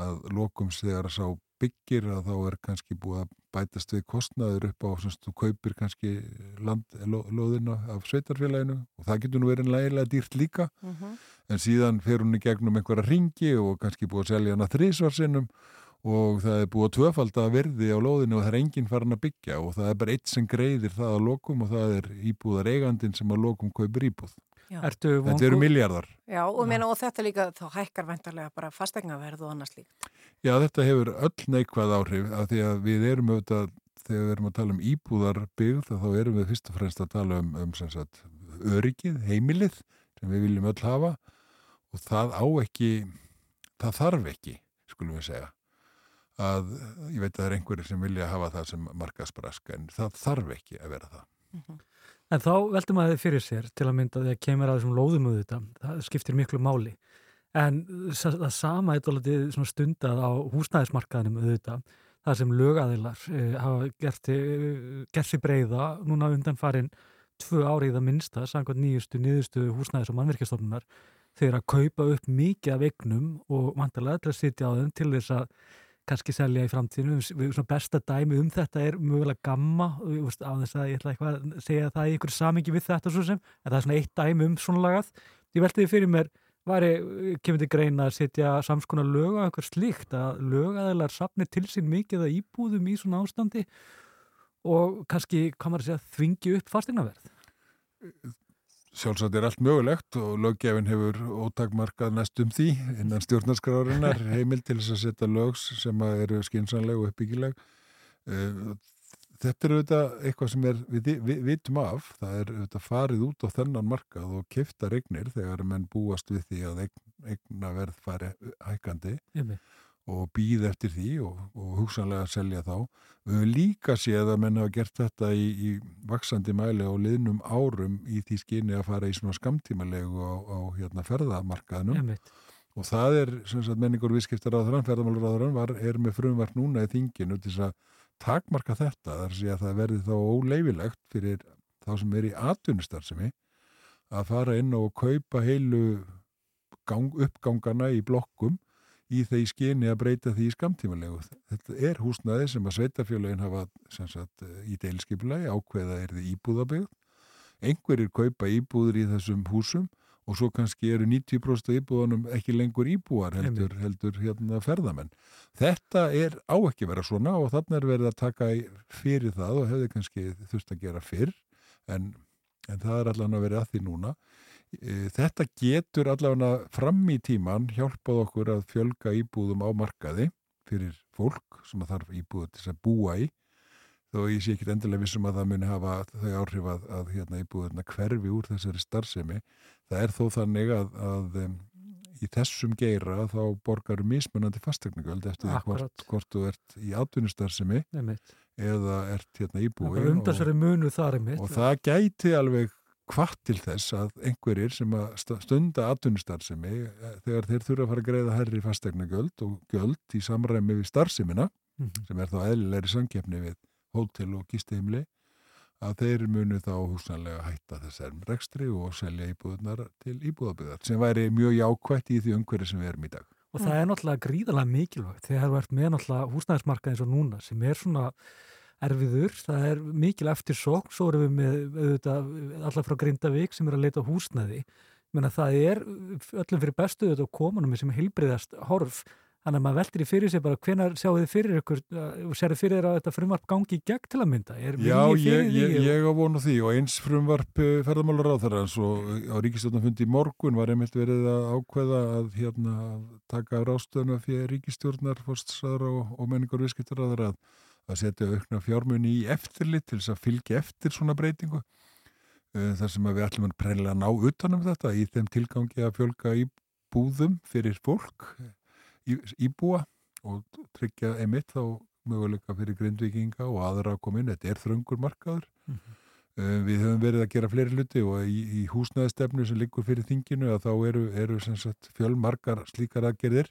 að lokums þegar sá byggir að þá er kannski búið að bætast við kostnaður upp á sem þú kaupir kannski land, ló, lóðina af sveitarfélaginu og það getur nú verið lægilega dýrt líka en síðan fer hún í gegnum einhverja ringi og kannski búið að selja hana þrísvarsinnum og það er búið að tvöfalda verði á lóðinu og það er enginn farin að byggja og það er bara eitt sem greiðir það á lokum og það er íbúðar eigandin sem að lokum kaupir íbúð. Ertu Þetta eru miljardar. Já, og, meina, og þetta líka þá hækkar vendarlega bara fastegnaverð og annars líka. Já, þetta hefur öll neikvæð áhrif af því að við erum auðvitað, þegar við erum að tala um íbúðarbyggð þá erum við fyrst og fremst að tala um, um sem sagt, öryggið, heimilið sem við viljum öll hafa og það á ekki, það þarf ekki, skulum við segja að ég veit að það er einhverjir sem vilja hafa það sem markasbrask en það þarf ekki að vera það. En þá veltum að þið fyrir sér til að mynda því að kemur að þessum lóðum auðvitað, það skiptir miklu máli. En sa- það sama er svona stundað á húsnæðismarkaðinum auðvitað, það sem lögaðilar eh, hafa gert, eh, gert sér breyða núna undan farin tvö árið að minnsta, samkvæmt nýjustu, nýjustu húsnæðis og mannverkjastofnunar, þeir að kaupa upp mikið af eignum og vantarlega til að sitja á þeim til þess að kannski selja í framtíðinu. Svona besta dæmi um þetta er mögulega gamma, á þess að ég ætla eitthvað að segja það í einhverju samingi við þetta svo sem, en það er svona eitt dæmi um svona lagað. Ég velti því fyrir mér, væri, kemur til greina að setja samskona lög á eitthvað slíkt, að lögaðilar sapni til sín mikið að íbúðum í svona ástandi og kannski, hvað maður að segja, þvingi upp fastegnaverð. Sjálfsagt er allt mögulegt og löggefin hefur ótakmarkað næstum því innan stjórnarskrárinnar [laughs] heimil til þess að setja lögs sem eru skinsanleg og uppbyggileg. Eh, Þetta er auðvitað eitthvað sem er, við, vitum af, það er auðvitað farið út á þennan markað og kifta regnir þegar menn búast við því að eign, eigna verð fari hækandi Einmitt. Og býð eftir því og, og hugsanlega selja þá. Við höfum líka séð að menn hafa gert þetta í, í vaksandi mæli á liðnum árum í því skyni að fara í svona skamtímalegu á, á hérna, ferðamarkaðnum Einmitt. og það er sem sagt menningur viðskiptar á þrann, ferðamálur á var, er með frumvart núna í þinginu til þess að takmarka þetta, þar sé að það verði þá óleifilegt fyrir þá sem er í atvinnustarfsemi að fara inn og kaupa heilu gang, uppgangana í blokkum í þeir skyni að breyta því í skamtímalegu. Þetta er húsnaði sem að sveitafjölagin hafa sagt, í deilskipulagi ákveða er þið íbúðabegð. Einhverjir kaupa íbúður í þessum húsum og svo kannski eru 90% af íbúðunum ekki lengur íbúar heldur, heldur hérna ferðamenn. Þetta er á ekki vera svona og þannig er verið að taka í- fyrir það og hefði kannski þurft að gera fyrr en, en það er allan að vera að því núna. Þetta getur allavega fram í tíman hjálpað okkur að fjölga íbúðum á markaði fyrir fólk sem þarf íbúðu til að búa í þó ég sé ekki endilega vissum að það muni hafa þau áhrif að, að hérna, íbúðurna hverfi úr þessari starfsemi. Það er þó þannig að, að í þessum geira þá borgaru mismunandi fastegnagöld eftir því hvort, hvort þú ert í atvinnustarfsemi eða ert hérna íbúi einmitt. og það gæti alveg hvart til þess að einhverjir sem að stunda atvinnustarfsemi eh, þegar þeir þurfa að fara að greiða herri fastegnagjöld og göld í samræmi við starfsemina Mhm. sem er þá eðlilegri samkeppni við hótel og gistiheimli að þeir munu þá húsanlega hætta þessar rekstri og selja íbúðunar til íbúðabyggðar sem væri mjög jákvætt í því umhverju sem við erum í dag. Og það er náttúrulega gríðarlega mikilvægt þegar þú ert með náttúrulega húsnæðismarkað eins og núna sem er svona erfiður, það er mikil eftir sókn, svo erum við með auðvitað, allar frá Grindavík sem er að leita á húsnæði Menna, það er öllum fyrir bestu og komunum sem heilbriðast horf þannig að maður veldir í fyrir sig bara hvenar sjáu þið fyrir ykkur og sér þið fyrir þér að þetta frumvarp gangi í gegn til að mynda er Já, vilji fyrir ég, ég, því? ég á vonu því og eins frumvarp ferðamálar á þeirra og á ríkistjórnafundi í morgun var einmitt verið að ákveða að hérna, taka rástöðuna fyrir ríkistjórnar að að, að setja aukna fjármunni í eftirlit til þess að fylgja eftir svona breytingu Eh, þar sem að við ætlum að preinlega ná utanum þetta í þeim tilgangi að fjölga í búðum fyrir fólk í, íbúa og tryggja einmitt þá möguleika fyrir grindvikinga og aðra að koma inn. Þetta er þröngur markaður. Uh, við höfum verið að gera fleiri hluti og í, í húsnæðistefnu sem liggur fyrir þinginu að þá eru, eru sagt fjölmarkar slíkar aðgerðir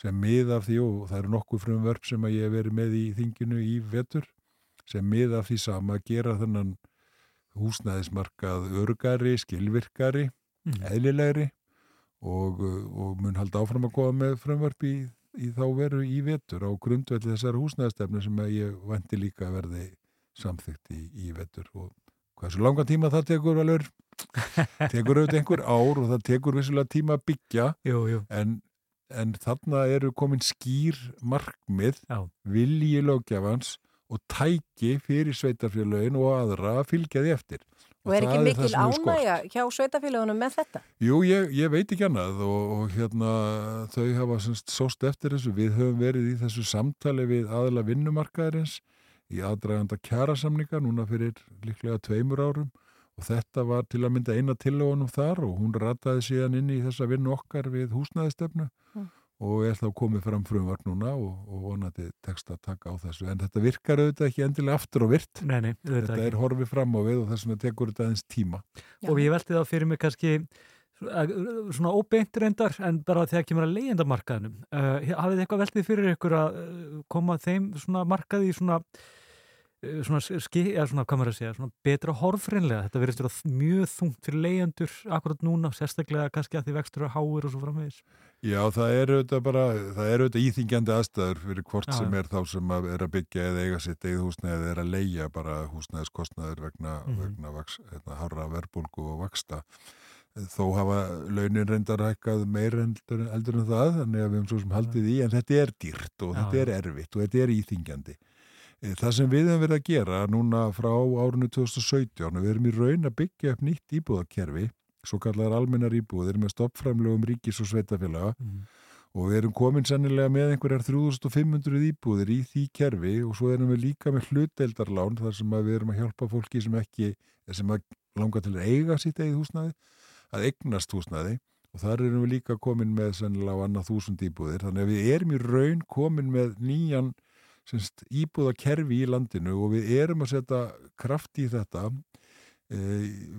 sem mið af því og það eru nokkuð frumvörp sem að ég hef verið með í þinginu í vetur sem mið af því sama að gera þennan húsnæðismarkað örgari, skilvirkari, Mm. eðlilegri og, og mun halda áfram að góða með frumvarp í, í þá veru í vetur á grundvelli þessar húsnæðistefnu sem að ég vandi líka að verði samþygt í, í vetur og hversu langan tíma það tekur alveg [laughs] tekur auðvitað einhver ár og það tekur vissulega tíma að byggja jú, jú. En, en þarna eru komin skýr markmið Já. vilji lögjafans og tæki fyrir sveitarfélögin og aðra að fylgja því eftir Og er ekki mikil skort. ánægja hjá sveitafélagunum með þetta? Jú, ég, ég veit ekki annað og, og hérna þau hafa semst sóst eftir þessu. Við höfum verið í þessu samtali við aðla vinnumarkaðarins í aðdraganda kjærasamninga núna fyrir líklega tveimur árum og þetta var til að mynda eina tillögunum þar og hún rataði síðan inn í þessa vinnu okkar við húsnæðistefnu Mm. og er þá komið fram frumvart núna og, og vonandi tekst að taka á þessu. En þetta virkar auðvitað ekki endilega aftur og virt. Nei, nei, Þetta er horfið fram á við og þess vegna tekur þetta aðeins tíma. og ég velti það fyrir mig kannski svona óbeint reyndar en bara þegar kemur að leyendamarkaðnum uh, hafið þið eitthvað veltið fyrir ykkur að uh, koma þeim svona markaði í svona svona, ski, eða svona, hvað maður að segja, svona betra horfrinlega, þetta verður mjög þungt fyrir leyendur akkurat núna, sérstaklega kannski að því vextur að háir og svo framvegis Já, það er auðvitað bara, það er auðvitað íþingjandi aðstæður fyrir hvort Já, sem er þá sem að er að byggja eða eiga sitt eigið húsnæði eða er að leigja bara húsnæðiskostnaður vegna, Mhm. vegna vaks, hérna, harra verbulgu og vaksta. Þó hafa launin reyndar hækkað meir eldur, eldur en það, þannig að við höfum svo sem haldið í, en þetta er dýrt og Já, þetta er erfitt og þetta er íþingjandi. Eh, Það sem við höfum verið að gera núna frá árunni 2017 og við erum í raun að byggja upp nýtt íbúðakerfi, svo kallar almennar íbúðir með stoppframlegum ríkis og sveitafélaga og við erum komin sennilega með einhverjar 3500 íbúðir í því kerfi og svo erum við líka með hlutdeildarlán þar sem við erum að hjálpa fólki sem ekki, sem að langa til að eiga sitt eigið húsnæði, að eignast húsnæði. Og þar erum við líka komin með sennilega á annað þúsund íbúðir. Þannig að við erum í raun komin með nýjan semst, íbúðakerfi í landinu og við erum að setja kraft í þetta. E,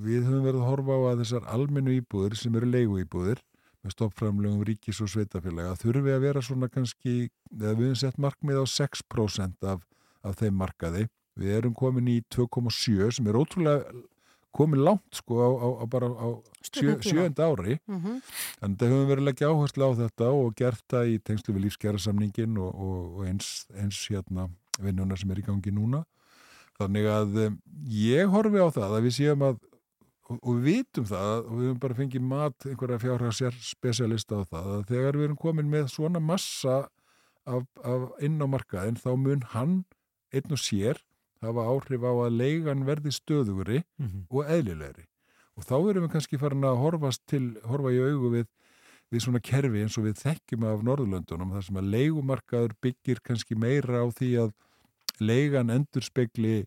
við höfum verið að horfa á að þessar almennu íbúðir sem eru leigu íbúðir með stoppframlegum ríkis og sveitafélaga þurfi að vera svona kannski við höfum sett markmið á 6% af, af þeim markaði. Við erum komin í 2,7 sem er ótrúlega komin langt sko á, á, á bara á sjö, sjöunda ári Mhm. Þannig að höfum verið að leggja áherslu á þetta og gert það í tengslu við lífskjærasamningin og, og, og eins, eins hérna vinnuna sem er í gangi núna. Þannig að um, ég horfi á það að við séum að, og, og við vitum það, og við höfum bara fengið mat einhverja fjárhagsjar spesialista á það, að þegar við erum komin með svona massa af, af inn á markaðin, þá mun hann einn og sér hafa áhrif á að leigan verði stöðugri Mhm. og eðlilegri. Og þá erum við kannski farin að horfast til, horfa í augu við, við svona kerfi eins og við þekkjum af Norðurlöndunum, þar sem að leigumarkaður byggir kannski meira á því að leigan endur spekli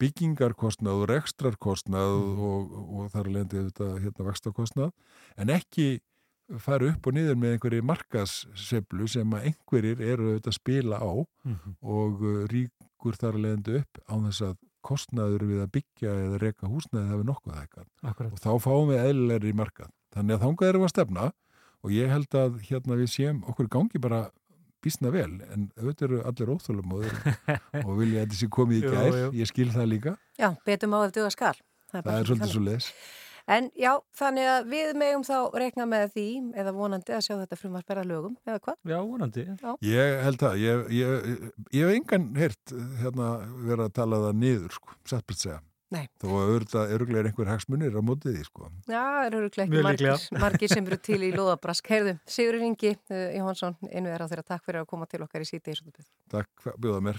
byggingarkostnað og rekstrarkostnað og, og, og þar lendi þetta hérna vakstakostnað, en ekki fara upp og niður með einhverju markasseflu sem að einhverjir eru auðvitað að spila á Mhm. og uh, ríkur þar að leiðandi upp á þess að kostnaður við að byggja eða reka húsnaði hafi nokkuð hækkað Akkurat. og þá fáum við eðlilegri í markað. Þannig að þangað erum við að stefna og ég held að hérna við séum okkur gangi bara bísna vel en auðvitað eru allir óþólum og, [laughs] og vilja að þessi komið í jú. ég skil það líka, Já, betum á ef duga skal. bara það er svolítið svo leis. En já, þannig að við megum þá rekna með því, eða vonandi að sjá þetta frumvarp verða lögum, eða hvað? Já, vonandi. Ég held það, ég, ég, ég hef engan heyrt hérna vera að tala það niður, sko, satt byrst segja. Nei. Þó að auðvitað öruglega er einhver hagsmunir á mótið því, sko. Já, eru ekki margir, [laughs] margir sem eru til í loðabrask. Heyrðu, Sigur Ingi uh, Jóhansson, einu er á þeirra takk fyrir að koma til okkar í síti í svo Takk, bjóða mér.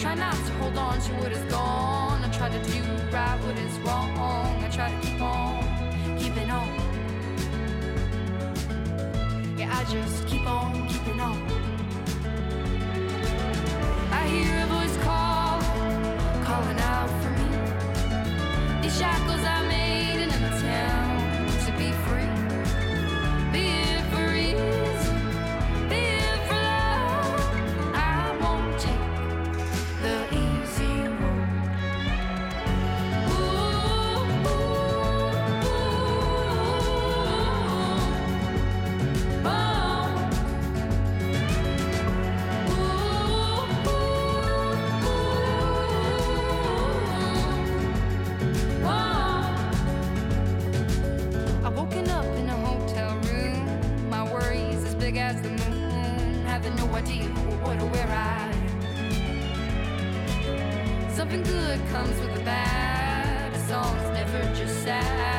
Try not to hold on to what is gone. I try to do right what is wrong. I try to keep on keeping on. Yeah, I just keep on keeping on. I hear a voice calling, calling out for me. These shackles I made sad.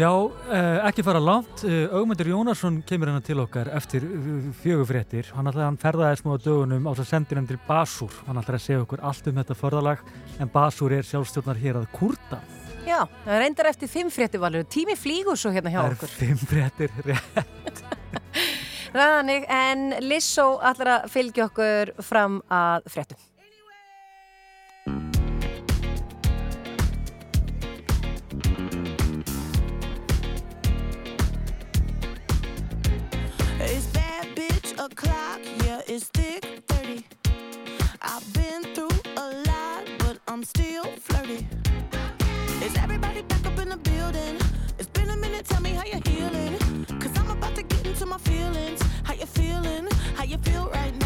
Já, eh, ekki fara langt. Eh, Ögmundur Jónasson kemur hérna til okkar eftir eh, fjögufréttir. Hann hann ferðaði smá á dögunum á þess að sendir hann til Basúr. Hann ætlaði að segja okkur allt um þetta förðalag en Basúr er sjálfstjórnar hér að kurta. Já, það er reyndar eftir fimm fréttivalur. Tími flýgur svo hérna hjá Það er okkur. fimm fréttir [laughs] rétt. Ræðanig, en Lissó allar að fylgja okkur fram að fréttum. O'clock, yeah, it's thick 30. I've been through a lot, but I'm still flirty. Is everybody back up in the building? It's been a minute, tell me how you're healing. Cause I'm about to get into my feelings. How you feeling? How you feel right now?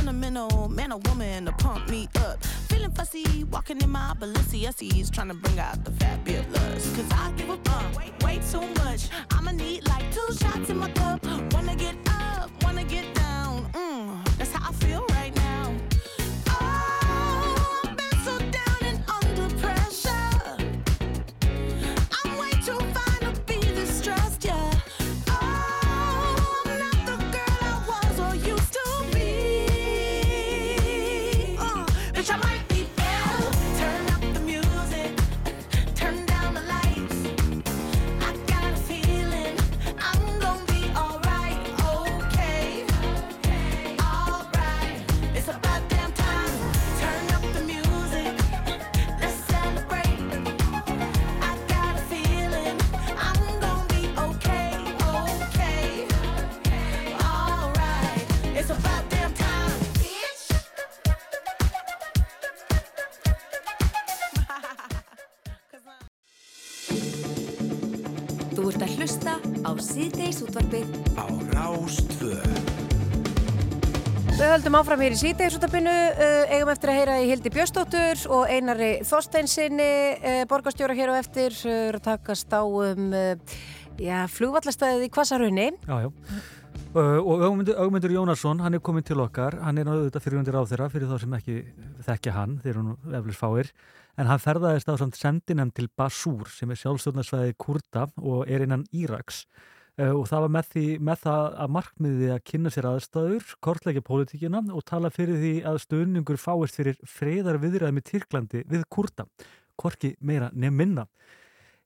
sentimental man or woman to pump me up. Feeling fussy, walking in my Balenciennes, trying to bring out the fabulous. Cause I give a fuck, way, way too much. I'ma need like two shots in my cup. Wanna get up, wanna get down. Mm, that's how I feel höldum áfram hér í sítegisútabinu, uh, eigum eftir að heyra í Hildi Björstóttur og Einari Þorsteinsinni, uh, borgarstjóra hér og eftir, uh, eru að takast á um flugvallastæðið í Kvassarunni. Já, já. Og Ögmundur Jónasson, hann er komin til okkar, hann er náttúrulega fyrir undir á þeirra, fyrir þá sem ekki þekkja hann, eru nú eflis fáir, en hann ferðaðist á samt sendinem til Basúr sem er sjálfstjórnarsvæði Kurda og er innan Íraks. Uh, og það var með, því, með það að markmiði að kynna sér aðstæður, kortleikja pólitíkina og tala fyrir því að stöðningur fáist fyrir freyðar viðræðum í Tyrklandi við Kurda, korki meira nefn minna.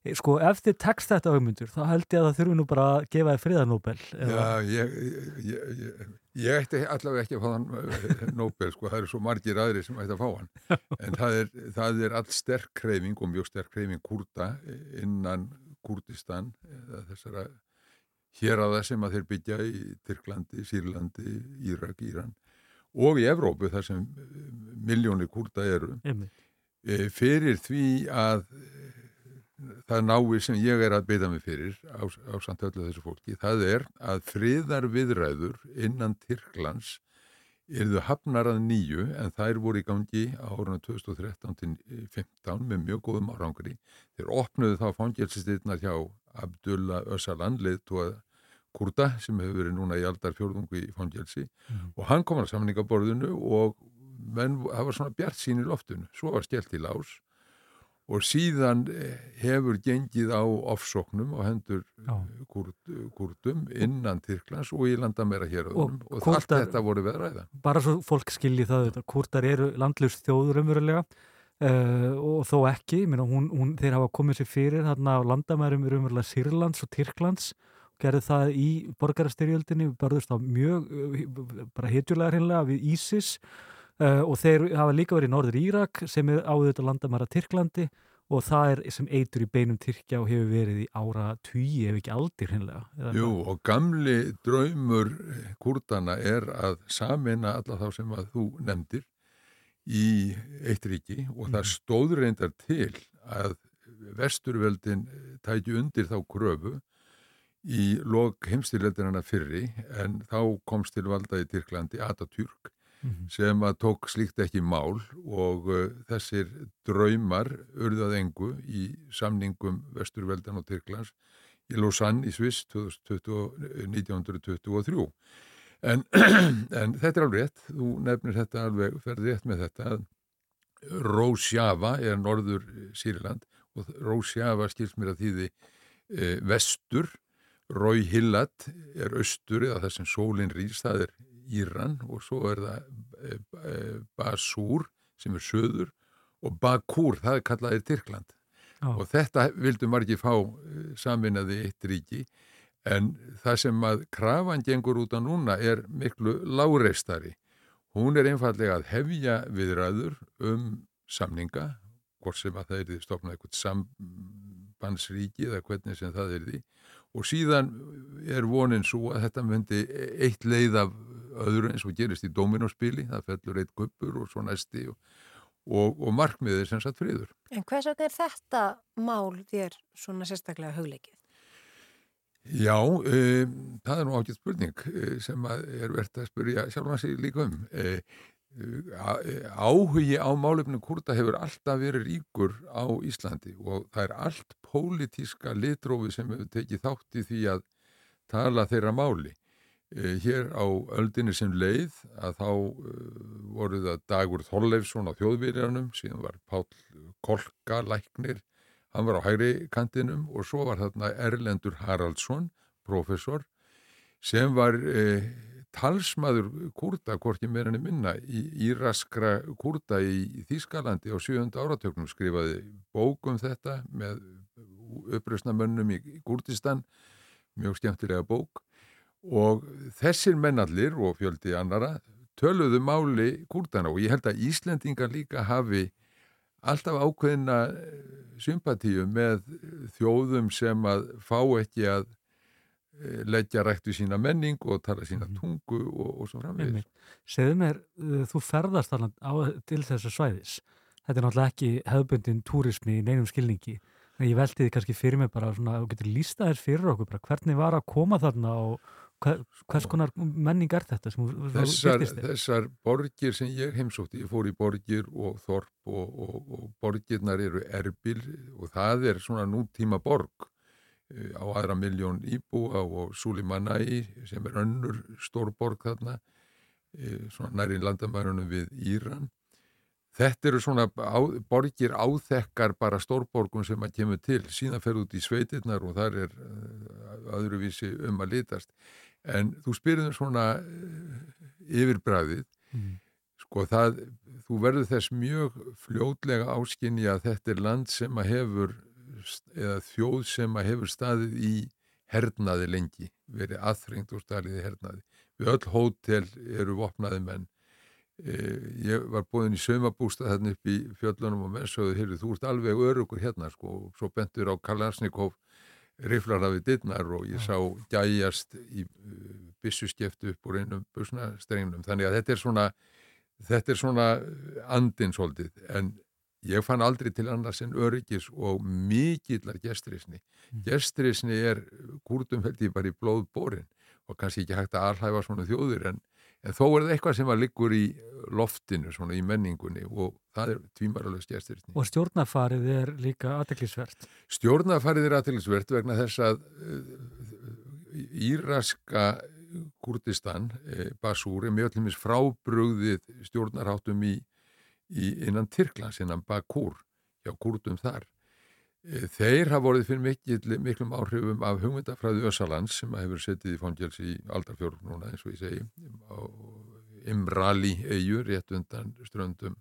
Eh, Sko, ef þið tekst þetta augmundur, þá held ég að það þurfi nú bara að gefa þið friðarnóbel. Já, ég, ég, ég, ég ætti allavega ekki að fá hann eh, Nobel, sko, það eru svo margir aðri sem ætti að fá hann, [laughs] en það er, það er all sterk kreyfing og mjög sterk kreyfing kurda innan Kurdistan, þessara hér á það sem að þeir byggja í Tyrklandi, Sýrlandi, Írak, Íran og í Evrópu þar sem miljónir kurda eru, eh, fyrir því að það nái sem ég er að beita mig fyrir á, á samt öllu þessu fólki, það er að friðar viðræður innan Tyrklands yrðu hafnar að nýju en þær voru í gangi á árunum 2013 til 15 með mjög góðum árangri. Þeir opnuðu þá fangelsistirna hjá Abdullah Ösalan, leiðtóa Kurda sem hefur verið núna í aldar fjórðungu í fangelsi og hann kom að samningaborðinu og menn, það var svona bjart sín í loftinu. Svo var skellt í lás og síðan eh, hefur gengið á ofsóknum og hendur kurd, kurdum innan Tyrklands og í landamæra hér og, og allt Kúrdar- þetta voru við að ræða. bara svo fólk skilji það þetta, kurdar eru landlust þjóður umverulega uh, og þó ekki, meina, hún, hún, þeir hafa komið sér fyrir þarna á landamærum umverulega Sýrlands og Tyrklands og gerðu það í borgarastyrjöldinni við barðust á mjög bara hitjulega hreinlega við ISIS uh, og þeir hafa líka verið í Norður Írak sem er áður landamæra Tyrklandi og það er sem eitur í beinum Tyrkja og hefur verið í ára tugi ef ekki aldir hreinlega Eða Jú, og gamli draumur kurdana er að samina alla þá sem að þú nefndir í eitt ríki og það stóð reyndar til að vesturveldin tæki undir þá kröfu í lok heimstyrleldinana fyrri en þá komst til valda í Tyrklandi Atatürk sem að tók slíkt ekki mál og uh, þessir draumar urðað engu í samningum Vesturveldan og Tyrklands í Lausanne í Sviss 2020, 1923 en, [clears throat] en þetta er alveg rétt þú nefnir þetta alveg, ferði rétt með þetta að Rósjava er norður Sýrland og Rósjava skilst mér að þýði e, vestur. Rói Hillat er austur eða það sem sólinn rýst, það er Íran og svo er það e, e, Basúr sem er söður og Bakúr, það er kallaðið Tyrkland Já. og þetta vildu margir fá eh, saminaði eitt ríki en það sem að krafan gengur út á núna er miklu láreistari. Hún er einfallega að hefja viðræður um samninga, hvort sem að það er því stofnað eitthvað sambandsríki eða hvernig sem það er því og síðan er vonin svo að þetta myndi eitt leið af öðru eins og gerist í dominóspili, það fellur eitt guppur og svo næsti og, og, og markmiðið er sem sagt friður. En hvers vegna er þetta mál þér svona sérstaklega hugleikið? Já, um, það er nú ágætt spurning eh, sem er verðt að spyrja sjálfan sig líka um. Eh, áhugi á málefnum kurda hefur alltaf verið ríkur á Íslandi og það er allt pólitíska litrófi sem hefur tekið þátt í því að tala þeirra máli. Eh, Hér á öldinni sem leið að þá uh, voru það Dagur Þorleifsson á þjóðvíðarnum, síðan var Páll Kolka læknir, hann var á hægri kantinum og svo var þarna Erlendur Haraldsson, professor, sem var eh, talsmaður kurda, hvorki meira enn minna, í íraskra kurda í Þýskalandi á sjönda áratöknum skrifaði bók um þetta með upprösnamönnum í Kurdistan, mjög skemmtilega bók. Og þessir mennallir og fjöldi annara töluðu máli kurdana og ég held að Íslendingar líka hafi alltaf ákveðina sympatíu með þjóðum sem að fá ekki að leggja rættu sína menning og tala sína tungu og, og svo framvegis. Segðu mér, uh, þú ferðast þarna á, til þessu svæðis. Þetta er náttúrulega ekki hefðbundin túrismi í neinum skilningi. En Ég velti því kannski fyrir mig bara svona, þú getur lísta þér fyrir okkur bara hvernig var að koma þarna og hver, hvers konar menning er þetta sem þú- birtist þér? þessar borgir sem ég heimsótti, ég fór í borgir og þorp og, og, og borgirnar eru erbil og það er svona nútíma borg á aðra miljón íbúa og Sulimanai sem er önnur stór borg þarna eh, svona næri landamærunum við Íran Þetta eru svona á, borgir áþekkar bara stórborgum sem að kemur til, síðan fer út í sveitirnar og þar er uh, öðruvísi um að litast. En þú spyrir um svona uh, yfirbræðið, Mhm. sko það, þú verður þess mjög fljótlega áskinni að þetta er land sem að hefur, eða þjóð sem að hefur staðið í hernaði lengi, verið aðþrengt og staðið í hernaði. Við öll hótel eru vopnaði menn. Eh, ég var búinn í sömabústa þarna upp í fjöllunum og menn sögðu, heyrðu, þú ert alveg örugur hérna sko, og svo bentur á Kalasnikov riflar af við dittnar og ég sá gæjast í uh, byssuskeftu upp úr einum busnastrengnum, þannig að þetta er svona þetta er svona andin svolítið, en ég fann aldrei til annars en öryggis og mikillar gestrisni gestrisni er kúrdum held ég bara í blóð borin og kannski ekki hægt að alhæfa svona þjóðir en En þó er það eitthvað sem að liggur í loftinu, svona í menningunni og það er tvímaralega stjæstirni. Og stjórnafarið er líka aðteklisvert. Stjórnafarið er aðteklisvert vegna þess að uh, Íraska Kurdistan, eh, Basúr, er mjög allumis frábrugðið stjórnarháttum í innan Tyrklands, innan Bakúr, hjá Kurdum þar. Eh, Þeir hafa vorið fyrir mikil, miklum áhrifum af hugmyndafræðu Össalands sem hefur setið í fangjálsi í aldarfjörg núna eins og ég segi Imrali eigu rétt undan ströndum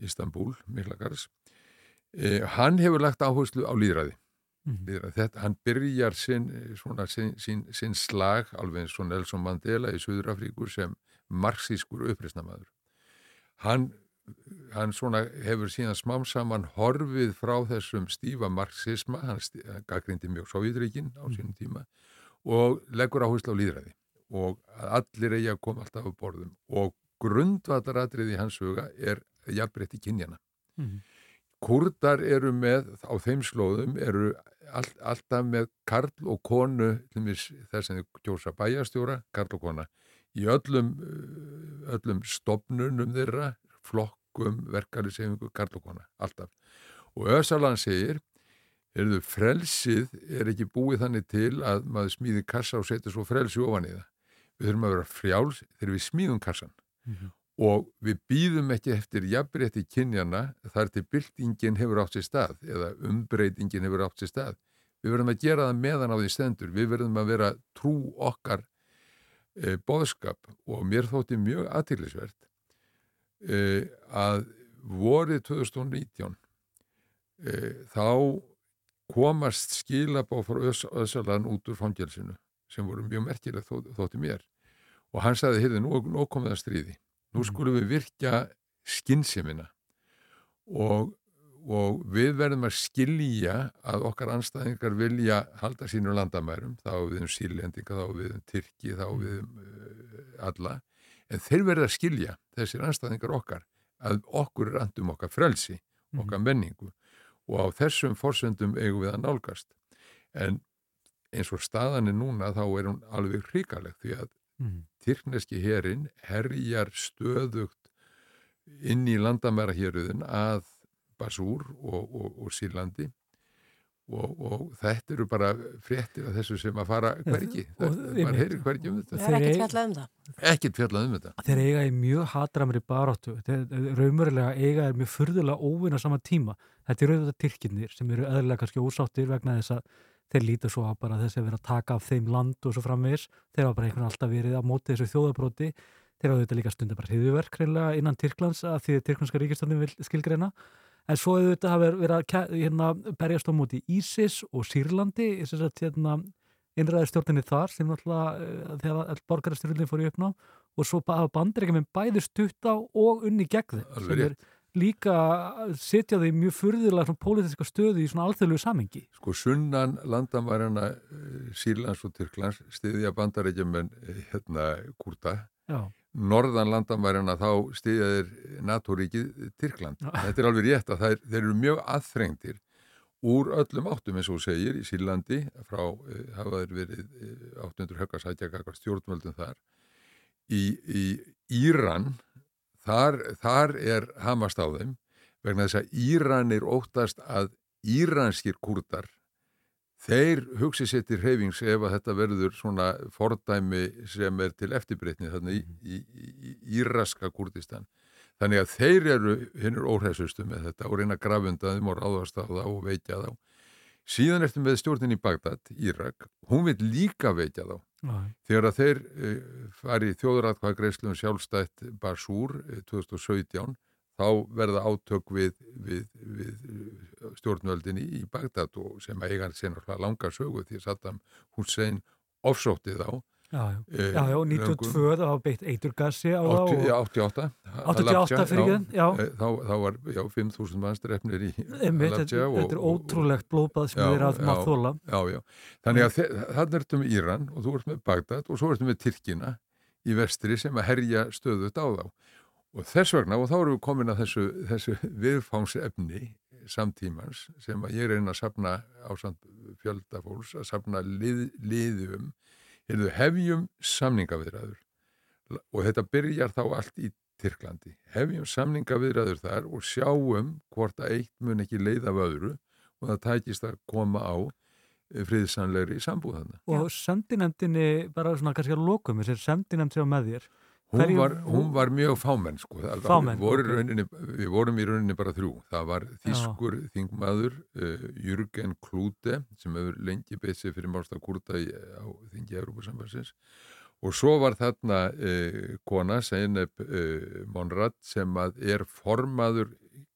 Istanbul, Miklagars. Eh, hann hefur lagt áherslu á líðræði. Mhm. líðræði. Þetta, hann byrjar sinn, svona, sinn, sinn, sinn slag alveg eins og Nelson Mandela í Suðurafríkur sem marxískur uppreisnamaður. Hann hann svona hefur síðan smám saman horfið frá þessum stífa marxisma, hann gaggrindi mjög Sovjetríkin á sínum tíma og leggur áherslu á líðræði og allir eigi að koma alltaf á borðum og grundvallaratrið í hans huga er jafnbreytti kynjana. Mhm. Kurdar eru með, á þeim slóðum eru all, alltaf með karl og konu, þess að þau kjósa bæjastjóra, karl og kona í öllum, öllum stopnunum þeirra, flokkum, verkari sefingu, karl og kona, alltaf. Og Ösalan segir, erðu frelsið er ekki búið þannig til að maður smíði kassa og setur svo frelsi ofan í það. Við þurfum að vera frjáls þegar við smíðum kassan Mhm. og við býðum ekki eftir jafnrétti kynjana þar til byltingin hefur átt sér stað eða umbreytingin hefur átt sér stað. Við verðum að gera það meðan á því stendur. Við verðum að vera trú okkar e, boðskap og mér þótti mjög aðtillisvert e, að vorið 2019 e, þá komast skilabá frá Ös, Össalan út úr fangelsinu sem voru mjög merkileg þó, þótti mér. Og hann sagði, heyrðu, nú, nú komið að stríði. Nú skulum við virkja skynnsemina og, og við verðum að skilja að okkar anstæðingar vilja halda sínum landamærum, þá við um sílendinga, þá við um Tyrki, þá við um uh, alla, en þeir verða að skilja þessir anstæðingar okkar að okkur er andum okkar frelsi okkar menningu. Og á þessum forsöndum eigum við að nálgast. En eins og staðan er núna þá er hún alveg hrikalegt því að Mhm. Tyrkneski herin herjar stöðugt inn í landamærahjöruðin að Basúr og, og, og Sýrlandi og, og þetta eru bara fréttir af þessu sem að fara hvergi, og það, maður heyrir hvergi um þetta Það er ekkert fjallað um það. ekkert fjallað um þetta Þeir eiga í mjög hatramri baráttu. Þeir raumurilega eiga er mjög furðulega óvinn á sama tíma. Þetta eru auðvitað tyrkirnir sem eru eðlilega kannski ósáttir vegna þess að þeir líta svo að bara þess að vera að taka af þeim land og svo framvegis. Þeir hafa bara einhvern alltaf verið á móti þessu þjóðabróti. Þeir hafa auðvitað líka stundum bara hriðuverk innan Tyrklands að því að Tyrklandska ríkistandin vil skilgreina. En svo auðvitað hafa verið að hérna, berjast á móti Ísis og Sýrlandi, þess að hérna, innræði stjórninni þar sem náttúrulega uh, þegar all borgarastyrlunni fór í uppná og svo hafa bandaríkjum bæði stutt á og unni gegn þeim sem er líka að setja því mjög furðilega svona pólitíska stöðu í svona alþjóðlegu samengi. sko sunnan landamærana Sýrlands og Tyrklands stiðja bandarækjumenn hérna Kurta Já. Norðan landamærana þá stiðja þeir NATO-ríkið Tyrkland. Þetta er alveg rétt að þeir, þeir eru mjög aðþrengtir úr öllum áttum eins og segir í Sýrlandi frá uh, hafa þeir verið uh, 800 höggasætja kakar stjórnvöldum þar í, í Íran þar, þar er hamast á þeim vegna þess að Íranir óttast að íranskir kurdar þeir hugsi sér til hreyfings ef að þetta verður svona fordæmi sem er til eftirbreytni þannig í, í, í, í íraska kurdistan þannig að þeir eru hinnur óhræsustu með þetta og reyna að grafunda þeim og ráðast á það og veikja þá. Síðan ertum við stjórnin í Bagdad, Írak. Hún vil líka veikja þá. Já. þegar að þeir uh, fari í þjóðratkvæða greiðslum sjálfstætt Basúr uh, 2017 þá verða átök við, við, við eh, stjórnvöldinni í Bagdad og sem að eiga sér náttúrulega langa sögu því að Saddam Hussein ofsótti þá Já, já, Eh, já, já, 92 það var beitt eiturgassi á það 80, og já, 88 88 fyrir ekki, já. Eh, þá, þá var já, 5.000 manns drefnir í Einmitt, þetta, er ótrúlegt blóðbað sem Já, þeir að maður þóla. Já, já. Þannig að þannig ertum við Íran og þú ert með Bagdad og svo ertum við Tyrkina í vestri sem að herja stöðut á þá. Og þess vegna, og þá erum við komin að þessu, þessu viðfángsefni samtímans sem ég reyna að sapna á fjöldafólks, að sapna lið, liðum, hefjum samningaviðræður og þetta byrjar þá allt í Tyrklandi. Hefjum samningaviðræður þar og sjáum hvort að eitt mun ekki leiða af öðru og það tækist að koma á friðsanlegri sambúðana. Og sendinefndinni, bara svona kannski að lokum, þessi sendinefnd sem með þér. Hún var, hún var mjög fámenn sko. Fámenn, voru ok. í rauninni, við vorum í rauninni bara þrjú. Það var þýskur þingmaður uh, Jürgen Klute sem hefur lengi beitt sig fyrir málsta kurta í, á þingi Európa-sambansins og svo var þarna uh, kona, Zeynep uh, Monrad sem er formaður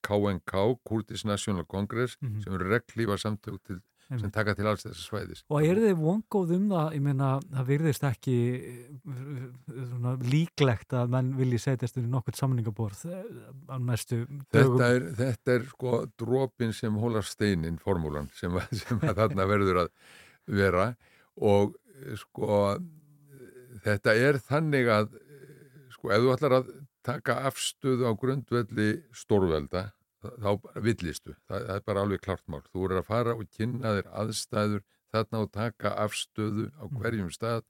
KNK, Kurdish National Congress Mhm. sem eru reglífa samtök til, sem taka til alls þessi svæðis. Og er þið vongóð um það, ég meina, það virðist ekki eh, svona, líklegt að menn vilji setjast inn í nokkurt samningaborð eh, á næstu dögum. Þetta er, þetta er sko dropin sem hólar steinin formúlan sem, sem að þarna [laughs] verður að vera. Og eh, sko þetta er þannig að sko ef þú ætlar að taka afstöðu á grundvelli stórvelda þá villistu, það, það er bara alveg klart mál, þú er að fara og kynna þér aðstæður þarna og taka afstöðu á hverjum stað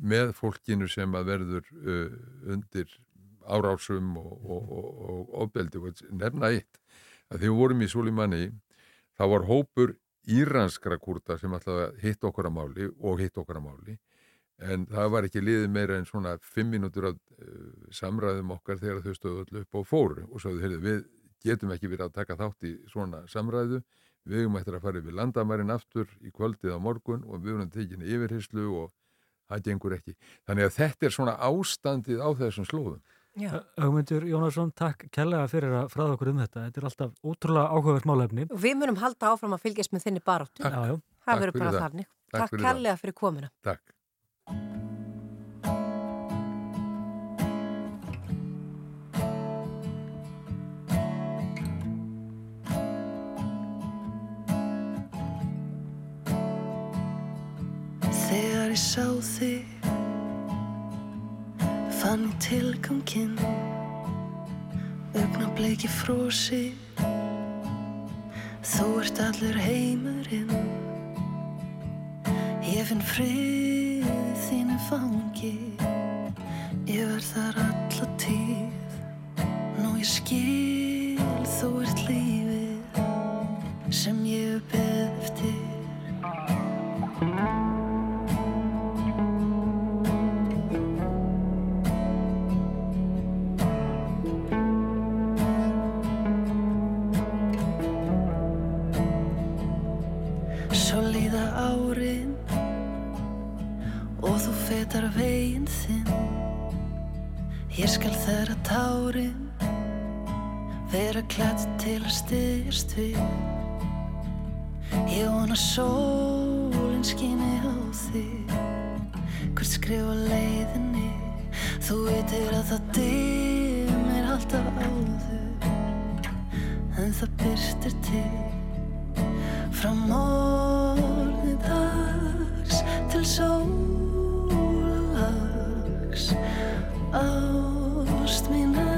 með fólkinu sem að verður uh, undir árásum og, og, og, og ofbeldi. Nefna eitt að þegar við vorum í Sulimanni þá var hópur íranskra kurta sem ætlaði að hitta okkur að máli og hitta okkur að máli. En það var ekki liðið meira en svona fimm mínútur af uh, samræðum okkar þegar þau stöðu öll upp og fóru og svo heyrðu, við getum ekki verið að taka þátt í svona samræðu við höfum eftir að fara yfir landamærin aftur í kvöldið á morgun og við höfum tekinni yfirheyslu og það gengur ekki þannig að þetta er svona ástandið á þessum slóðum Ögmundur Jónasson, takk kærlega fyrir að fræða okkur um þetta. Þetta er alltaf ótrúlega áhugavert málefni. Og við munum halda áfram að fylgjast með þinni baráttu. Já, já. Það Takk verður fyrir bara það. þannig. Takk Takk fyrir það. kærlega fyrir komuna. Takk Þegar ég sá þig fann ég tilganginn. Augnableiki frósi þú ert allur heimurinn. Ég finn frið þínu fangi. Ég verð þar alla tíð. Nú ég skil þú ert lífið sem ég beðið eftir og þú fetar veginn þinn. Ég skal þeirra tárin vera klætt til að styðjast við. Ég vona sólinn skíni á þig. Hvert skrifa leiðinni Þú veitir að það dimmir alltaf áður. En það byrstir til Frá morgni dags til sólalags Ást mín endist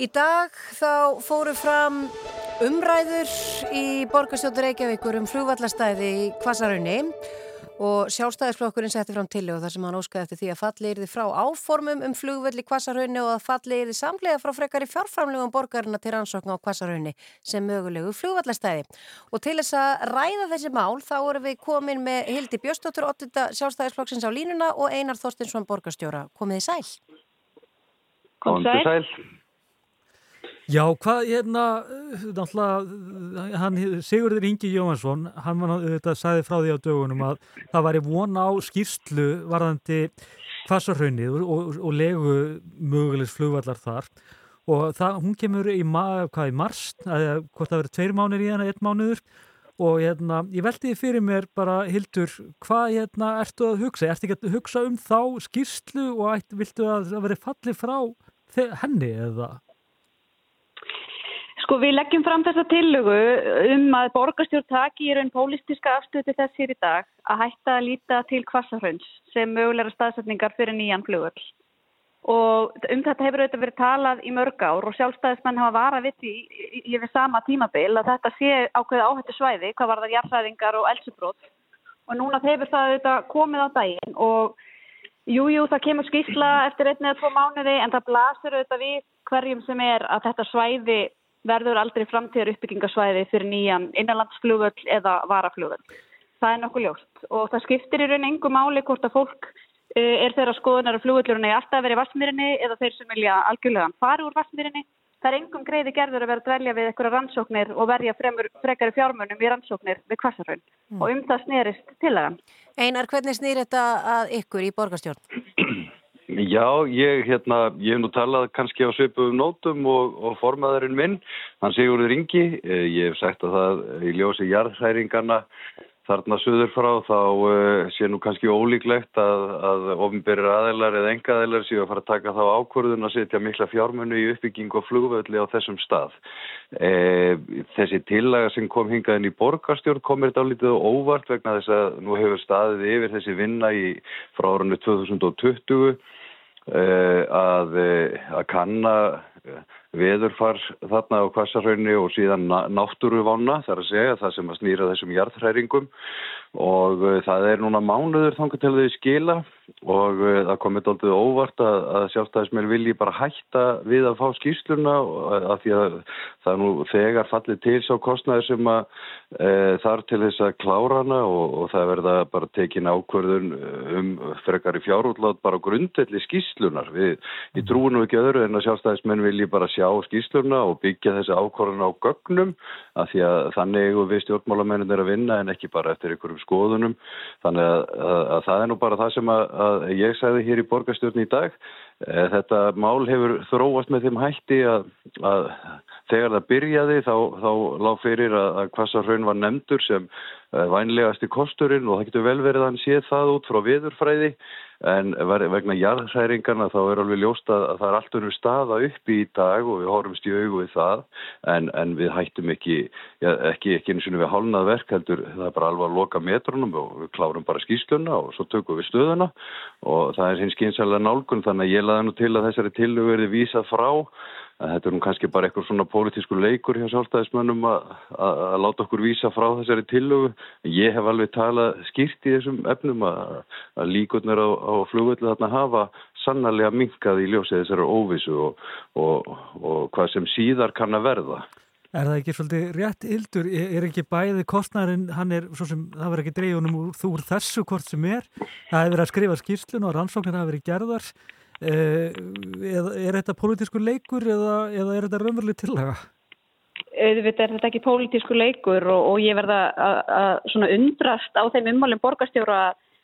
Í dag þá fóru fram umræður í borgarstjóttur Reykjavíkur um flugvallastæði í Kvasarunni og sjálfstæðisflokkurinn setti fram til og þar sem hann óskaði eftir því að falli yrði frá áformum um flugvall í Kvasarunni og að falli yrði samlega frá frekar í fjárframlegum borgarina til rannsókn á Kvasarunni sem mögulegu flugvallastæði. Og til þess að ræða þessi mál þá voru við komin með Hildi Björstóttur, 8. sjálfstæðisflokksins á línuna og Einar Þorstinsson borgarstjóra. Komið í sæl. Kom sæl. Já, hvað, hérna, náttúrulega, hann, Sigurður Ingi Jóhansson, hann var þetta sagði frá því á dögunum að það væri von á skýrslu varðandi kvassarhaunnið og, og, og legu mögulegs flugvallar þar og það, hún kemur í, ma, hvað, í mars, eða hvort það verið tveir mánir í hana, einn mánuður og hérna, ég veldi fyrir mér bara, Hildur, hvað hérna ertu að hugsa? Ertu ekki að hugsa um þá skýrslu og ætti, viltu að það verið fallið frá henni eða? Sko við leggjum fram þessa tillögu um að borgarstjórn taki í raun pólitíska afstöðu þess hér í dag að hætta að líta til kvassarhönds sem mögulegra staðsetningar fyrir nýjan flugvöld. Og um þetta hefur auðvitað verið talað í mörg ár og sjálfstæðismenn hafa varað við því við sama tímabil að þetta sé ákveða áhættu svæði, hvað var það jarðræðingar og elsubrót. Og núna hefur það auðvitað komið á daginn og Jú, jú, það kemur skýrsla eftir einn eða tvo mánuði en það blasir auðvitað við hverjum sem er að þetta svæði verður aldrei framtíðar uppbyggingasvæði fyrir nýjan innanlandsflugvöll eða varaflugvöll. Það er nokkuð ljóst og það skiptir í raun engu máli hvort að fólk eh, er þeirra skoðunar að flugvöllurinn er alltaf í vassmýrinni eða þeir sem vilja algjörlega fara úr vassmýrinni. Það er engum greiði gerður að vera að dvelja við eitthvað rannsóknir og verja fremur, frekari fjármunum í rannsóknir við kvassarhraun Mm. og um það snerist tillagan. Einar, hvernig snýr þetta að ykkur í borgarstjórn? [clears throat] Já, ég, hérna, ég hef nú talað kannski á svipum nótum og, og formaðurinn minn, hann Sigurður Ingi, Eh, ég hef sagt að það í ljósi jarðhæringarna þarna suður frá þá uh, sé nú kannski ólíklegt að, að ofinberir aðeilar eða engaðeilar séu að fara að taka þá ákvörðun að setja mikla fjármunni í uppbygging og flugvöldi á þessum stað. E, þessi tillaga sem kom hingað inn í borgarstjórn komir þetta álítið á óvart vegna þess að nú hefur staðið yfir þessi vinna í frá árunni 2020 eh, að, eh, að kanna eh, veðurfar þarna á kvassarhaunni og síðan na- náttúruvána þar að segja það sem að snýra þessum jarðhræringum og uh, það er núna mánuður þangar til þau skila og uh, það komið doldið óvart að, að sjálfstæðismenn vilji bara hætta við að fá skýrsluna og að því að það nú þegar fallið til sá kostnæður sem að uh, þar til þess að klára hana og, og það verða bara tekin ákvörðun um frekar í fjárútlát bara grundelli skýrslunar. Við, við trúum nú ekki öðru en að sjálfstæðismenn vilji bara sjá skýrsluna og byggja þessi ákvörðun á gögnum að því að þannig eigum við stjórnmálamennin er að vinna en ekki bara eftir einhverjum skoðunum. Þannig að, að, að það er nú bara það sem að, ég sagði hér í borgarstjórn í dag. Eh, Þetta mál hefur þróast með þeim hætti að, þegar það byrjaði þá, þá lág fyrir að, að Kvassarhraun var nefndur sem uh, vænlegasti kosturinn og það getur vel verið að hann sé það út frá viðurfræði en vegna jarðhæringarna þá er alveg ljóst að, að það er allt önnur staða uppi í dag og við horfumst í augu við það. En, en við hættum ekki, ja, ekki, ekki einu sinni við hálnað verk heldur það er bara alveg að loka metrunum og við klárum bara skýsluna og svo tökum við stöðuna. Og það er hins skynsælega nálgun þannig að ég laði nú til að þessari tillögu verði vísað frá að þetta er nú kannski bara eitthvað svona pólitísku leikur hjá sjálfstæðismönnum að, láta okkur vísa frá þessari tillögu. Ég hef alveg talað skýrt í þessum efnum að, líkurnar á, á flugvöldu þarna hafa sannarlega minkað í ljósið þessari óvissu og, og, og hvað sem síðar kann að verða. Er það ekki svolítið rétt yldur? Er ekki bæði kostnærin, hann er svo sem, það verður ekki dreifunum úr, úr þessu hvort sem er. Það hefur verið að skrifa skýrslun og rannsóknir hafa verið gerðar. Eh, eða, er þetta pólitískur leikur eða, eða er þetta raunveruleg tillaga? auðvitað er þetta ekki pólitísku leikur og, og ég verða að, undrast á þeim ummálum borgarstjóra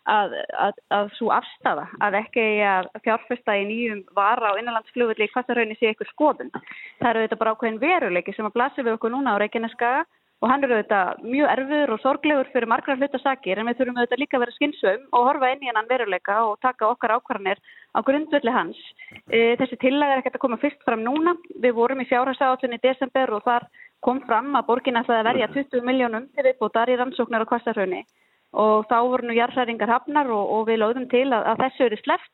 að, að, að svo afstafa að ekki að fjárfesta í nýjum vara á innanlandsflugulli í kvartarhraunni sé ykkur skoðun. Það eru auðvitað bara ákveðin veruleiki sem að blasi við okkur núna á Reykjaneskaga og hann eru auðvitað mjög erfiður og sorglegur fyrir margra hlutasakir en við þurfum auðvitað líka að vera skynsum og horfa inn í hennan veruleika og taka okkar ákvarðanir á grundvöldi hans. E, þessi tillaga er ekkert að koma fyrst fram núna. Við vorum í fjárhagsáallunni í desember og þar kom fram að borgin ætlaði að verja 20 miljónum til viðbútar í rannsóknar á kvastarhraunni og þá voru nú jarðhæringar hafnar og, og við lögðum til að, að þessu eru sleppt.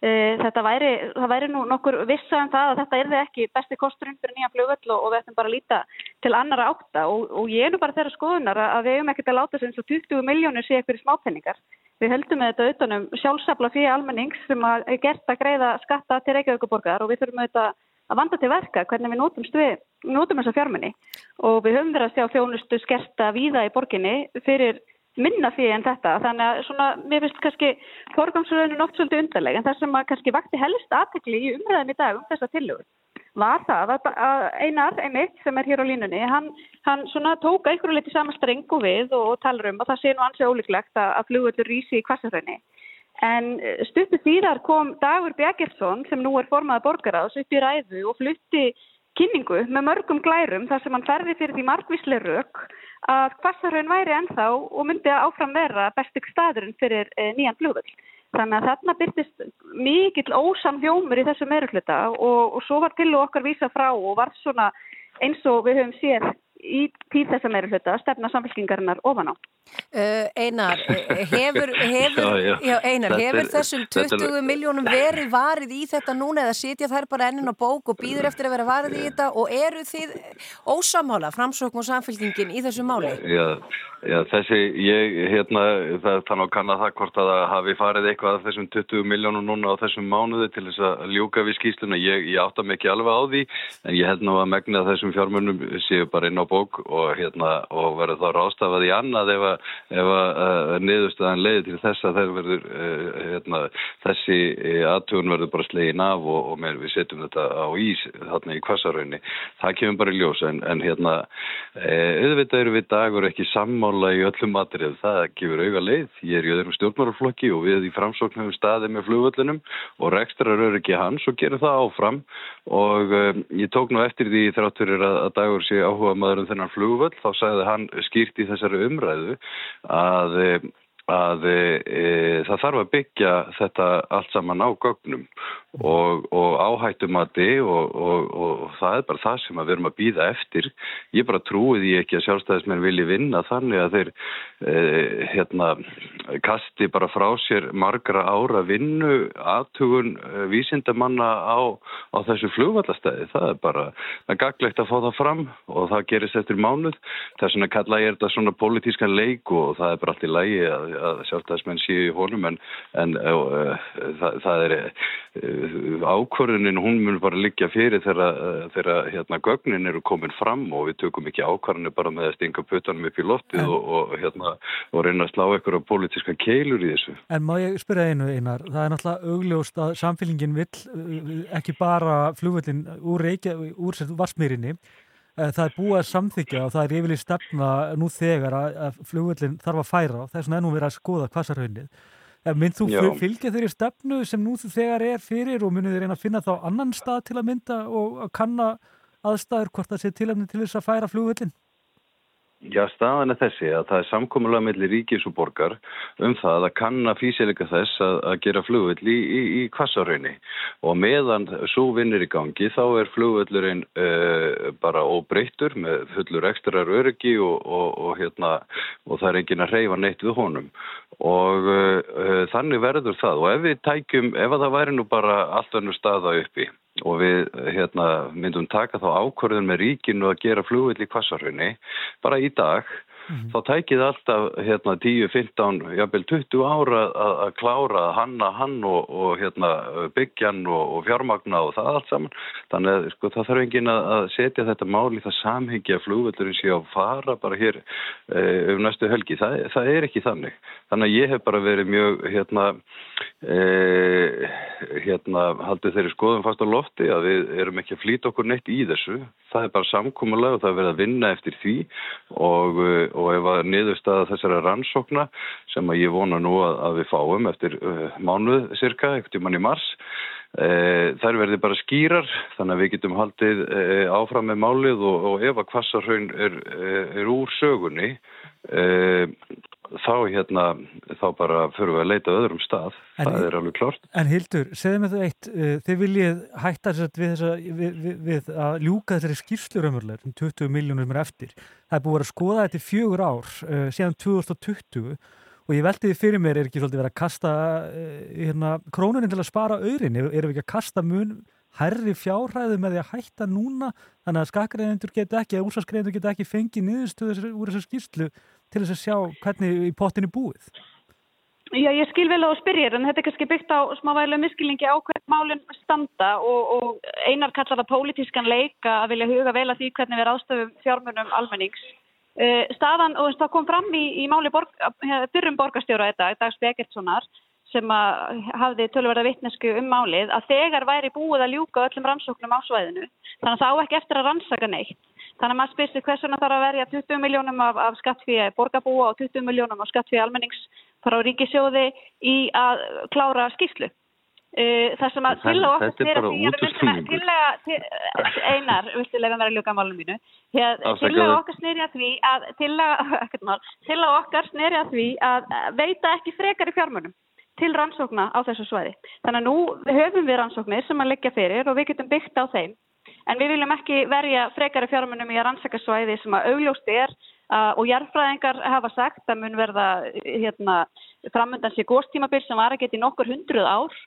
E, þetta væri, það væri nú nokkur vissa um það að þetta er ekki besti kosturinn fyrir nýja flugvöll og, og við ættum bara að líta til annara átta og, og ég er nú bara þeirra skoðunar að, við eigum ekkert að láta sem svo 20 miljónir sé eitthvað smápenningar. Við höldum með þetta utanum sjálfsafla fyrir almennings sem að er gert að greiða skatta til Reykjavíkuborgar og við þurfum auðvitað að vanda til verka hvernig við notumst við, notum þessa fjármunni og við höfum verið að sjá þjónustu skerta víða í borginni fyrir minna fyrir en þetta. Þannig að svona, mér finnst kannski forgangsröðunum oft svolítið undarleg en það sem kannski vakti helst aðtekli í umræðum í dag um þessa tillögur var það að, Einar einmitt sem er hér á línunni, hann, hann svona tók einhverju leiti saman strengu við og, og talar um að það sé nú ansið ólíklegt að, að flugvöldur rísi í kvassarhraunni En stuttu síðar kom Dagur Bjargilsson sem nú er formaða borgaráðs upp í ræðu og flutti kynningu með mörgum glærum þar sem hann ferði fyrir því margvíslega rauk að Kvassarhaun væri ennþá og myndi áfram vera bestik staðurinn fyrir e, nýjan flugvöld. Þannig að þarna byrtist mikill ósam hjómur í þessu meirulluta og, og svo var til og okkar vísa frá og var svona eins og við höfum séð í tíð þessa meirulluta stefna samfélkingarinnar ofan á. Uh, Einar, eh, hefur, [laughs] hefur, Já, já. já, Einar, hefur er- þessum þetta er- 20 miljónum verið varið í þetta núna eða sitja þær bara ennin á bók og býður eftir að vera varið í þetta og eru þið ósamála, framsókn og samfélkingin í þessu máli? Já, já, þessi, ég, hérna, það er þannig að kanna það hvort að hafi farið eitthvað af þessum 20 miljónum núna á þessum mánuði til þess að ljúka við skýsluna. Ég, ég átta ekki alveg á því, en ég held nú að megna að þessum fjármunum séu bara inn á bók og, hérna, og verður þá rástafað í annað ef að, að uh, niðurstaðan leiði til þess að verður, uh, hérna, þessi uh, aðtugun verður bara slegin af og, og við setjum þetta á ís þarna í kvassarauðni. Það kemur bara í ljós, en, en hérna, auðvitað eru við dagur ekki sammála í öllum matrið, það gefur auga leið. Ég er í öðrum stjórnmáraflokki og við í framsóknum staðið með flugvöllunum og rekstrar eru ekki hans og gerir það áfram og um, ég tók nú eftir því þráttur að, að dagur sé áhuga maður um þennan flugvöll, þá sagði hann skýrt í þessari umræðu að um, að e, e, það þarf að byggja þetta allt saman á gögnum og, og áhættumati og, og, og það er bara það sem við erum að býða eftir. Ég bara trúi því ekki að sjálfstæðismenn vilji vinna þannig að þeir e, hérna, kasti bara frá sér margra ára vinnu aðtugun e, vísindamanna á, á þessu flugvallastæði. Það er bara það er gaglegt að fá það fram og það gerist eftir mánuð. Það er svona kalla ég þetta svona pólitískan leik og það er bara allt í lægi að, að sjálfstæðismenn séu í honum en, en uh, það, það er uh, ákvörðunin, hún mun bara liggja fyrir þegar, uh, þegar hérna gögnin eru komin fram og við tökum ekki ákvörðinu bara með að stinga puttanum upp í loftið og, og, hérna, og reyna að slá eitthvað pólitíska keilur í þessu. En má ég spyrja einu einar, það er náttúrulega augljóst að samfélgin vill uh, ekki bara flugvöllin úr, Reykja, úr varsmýrinni, það er búið að samþykja og það er yfirlega stefna nú þegar að, flugvöllin þarf að færa og þess vegna er nú verið að skoða kvassarhaunnið. Mynd þú Já. fylgja þeirri stefnu sem nú þegar er fyrir og munið þið reyna að finna þá annan stað til að mynda og að kanna aðstæður, hvort það sé tilöfni til þess að færa flugvöllin? Já, staðan er þessi að það er samkomulega mellir ríkis og borgar um það að kanna físileika þess að, að gera flugvöll í, í, í kvassarraunni og meðan svo vinnir í gangi þá er flugvöllurinn uh, bara óbreyttur með fullur ekstrar öryggi og, og, og, hérna, og það er engin að reyfa neitt við honum. Og uh, þannig verður það. Og ef við tækjum, ef að það væri nú bara allt önnur staða uppi og við hérna, myndum taka þá ákvörðun með ríkinu að gera flugvill í kvassarhunni bara í dag þá tækið alltaf hérna, 10, 15, jafnvel 20 ára að, klára hanna hann og, og hérna, byggjan og, og fjármagna og það allt saman. Þannig að sko, það þarf engin að setja þetta mál í það samhengi að flugvillurinn sé að fara bara hér e, um næstu helgi, það, það er ekki þannig. Þannig að ég hef bara verið mjög hérna e, hérna haldið þeirri skoðum fast á lofti að við erum ekki að flýta okkur neitt í þessu. Það er bara samkúmulega og það er verið að vinna eftir því og, og ef að niðurstaða þessara rannsókna sem að ég vona nú að, að við fáum eftir uh, mánuð cirka, í mann í mars uh, þær verði bara skýrar þannig að við getum haldið uh, áfram með málið og, og ef að kvassarhaun er, er úr sögunni þá hérna þá bara fyrir við að leita öðrum stað. En það er alveg klart En Hildur, segðu mig þú eitt, uh, þið viljið hætta að við, þessa, við, við, við að ljúka þessari skýrslu raunverulega, um 20 miljónur sem er eftir. Það er búið að að skoða þetta í fjögur ár, uh, síðan 2020 og ég veldi því fyrir mér er ekki svolítið verið að kasta uh, hérna, krónunin til að spara auðrin, erum við ekki að kasta mun herri fjárhæðu með því að hætta núna? Þannig að skakgreðendur geta ekki, eða úrsaskreðendur geta ekki fengið niðurstöðu úr þessar skýrslu til þess að sjá hvernig í pottinni búið. Já, ég skil vel á að spyrja þér, en þetta er kannski byggt á smávægilega miskilningi á hvern málinn standa og, og einar kallar það pólitískan leika að vilja huga vel að því hvernig við ráðstöfum fjármunum almennings. Uh, staðan, og það kom fram í, í máli borg, fyrrum borgarstjóra þetta, Dags Begertssonar, sem að hafði tölverða vittnesku um málið, að þegar væri búið að ljúka öllum rannsóknum á svæðinu, þannig að það á ekki eftir að rannsaka neitt. Þannig að maður spyrir sig hvers vegna þarf að verja 20 miljónum af, af skattfíja borgarbúa og 20 miljónum af skattfíja almennings frá ríkisjóði í að klára skýrslu. Það sem að til og þetta er bara útúrsnúningur. einar, viltu lefa mér að ljúka málum mínu til að okkar sneri að því að til að, að okkar sneri að því að veita ekki frekari fjármunum til rannsókna á þessu svæði. Þannig að nú höfum við rannsóknir sem að leggja fyrir og við getum byggt á þeim. En við viljum ekki verja frekari fjármunum í að rannsaka svæði sem að augljóst er uh, og jarðfræðingar hafa sagt að mun verða hérna, framöndan sér góstímabil sem var að geta í nokkur hundruð ár.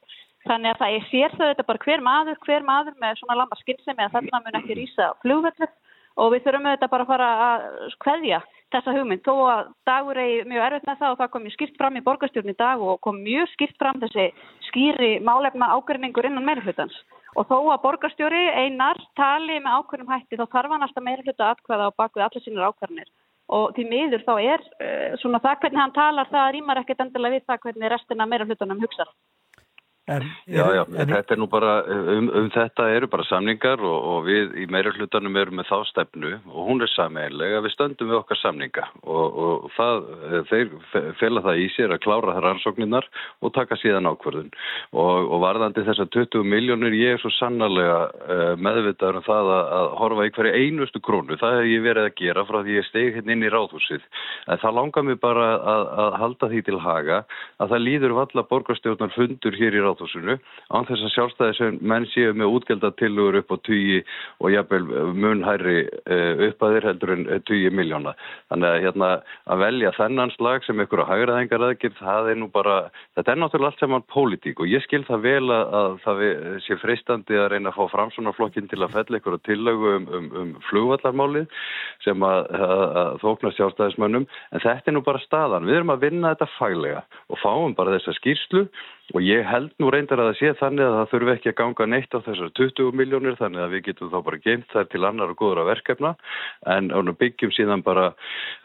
Þannig að það er sér það þetta bara hver maður, hver maður með svona lamba skinnsemi að þarna mun ekki rýsa flugvellir og við þurfum auðvitað bara að fara að kveðja þessa hugmynd. Þó að dagur er mjög erfitt með það og það kom mjög skýrt fram í borgarstjórn í dag og kom mjög skýrt fram þessi skýri málefna ágreiningur innan meirhlutans og þó að borgarstjóri einar tali með ákveðnum hætti þá þarf hann alltaf meirhluta atkvæða á bakvið allir sínur ákvarðanir og því miður þá er uh, svona það hvernig hann talar það rýmar ekkert endilega við það hvernig restina meirhlutanum hugsa. En, Já, já, þetta er nú bara, um, um þetta eru bara samningar og, og við í meira hlutanum erum með þá stefnu og hún er sameinlega, við stöndum við okkar samninga og, og það, þeir fela það í sér að klára það rannsókninnar og taka síðan ákvörðun. Og, og varðandi þessar 20 miljónir ég er svo sannarlega uh, meðvitaður um það að, að horfa í hverju einustu krónu, það hef ég verið að gera frá því ég steg hérna inn í ráðhúsið. En það langar mér bara að, að halda því til haga að það líður valla borgarstjórnar fundur hér í ráðhúsinu án þess að sjálfstæði sem menn séu með útgjaldatillögur upp á tugi og jafnvel munhæri upp að þeir heldur en tugi miljóna. Þannig að hérna að velja þennan slag sem á hægraðengar aðgjörð, það er nú bara, þetta er náttúrulega allt saman pólitík og ég skil það vel að, að það sé freistandi að reyna að fá framsvonarflokkin til að fella á tillögu um, um, um flugvallarmálið sem að, að þókna sjálfstæðismönnum en þetta er nú bara staðan. Við erum að vinna þetta faglega og fáum bara þessa skýrslu og ég held nú reyndar að það sé þannig að það þurfi ekki að ganga neitt á þessar 20 miljónir þannig að við getum þá bara geimt þær til annar og góðra verkefna en og byggjum síðan bara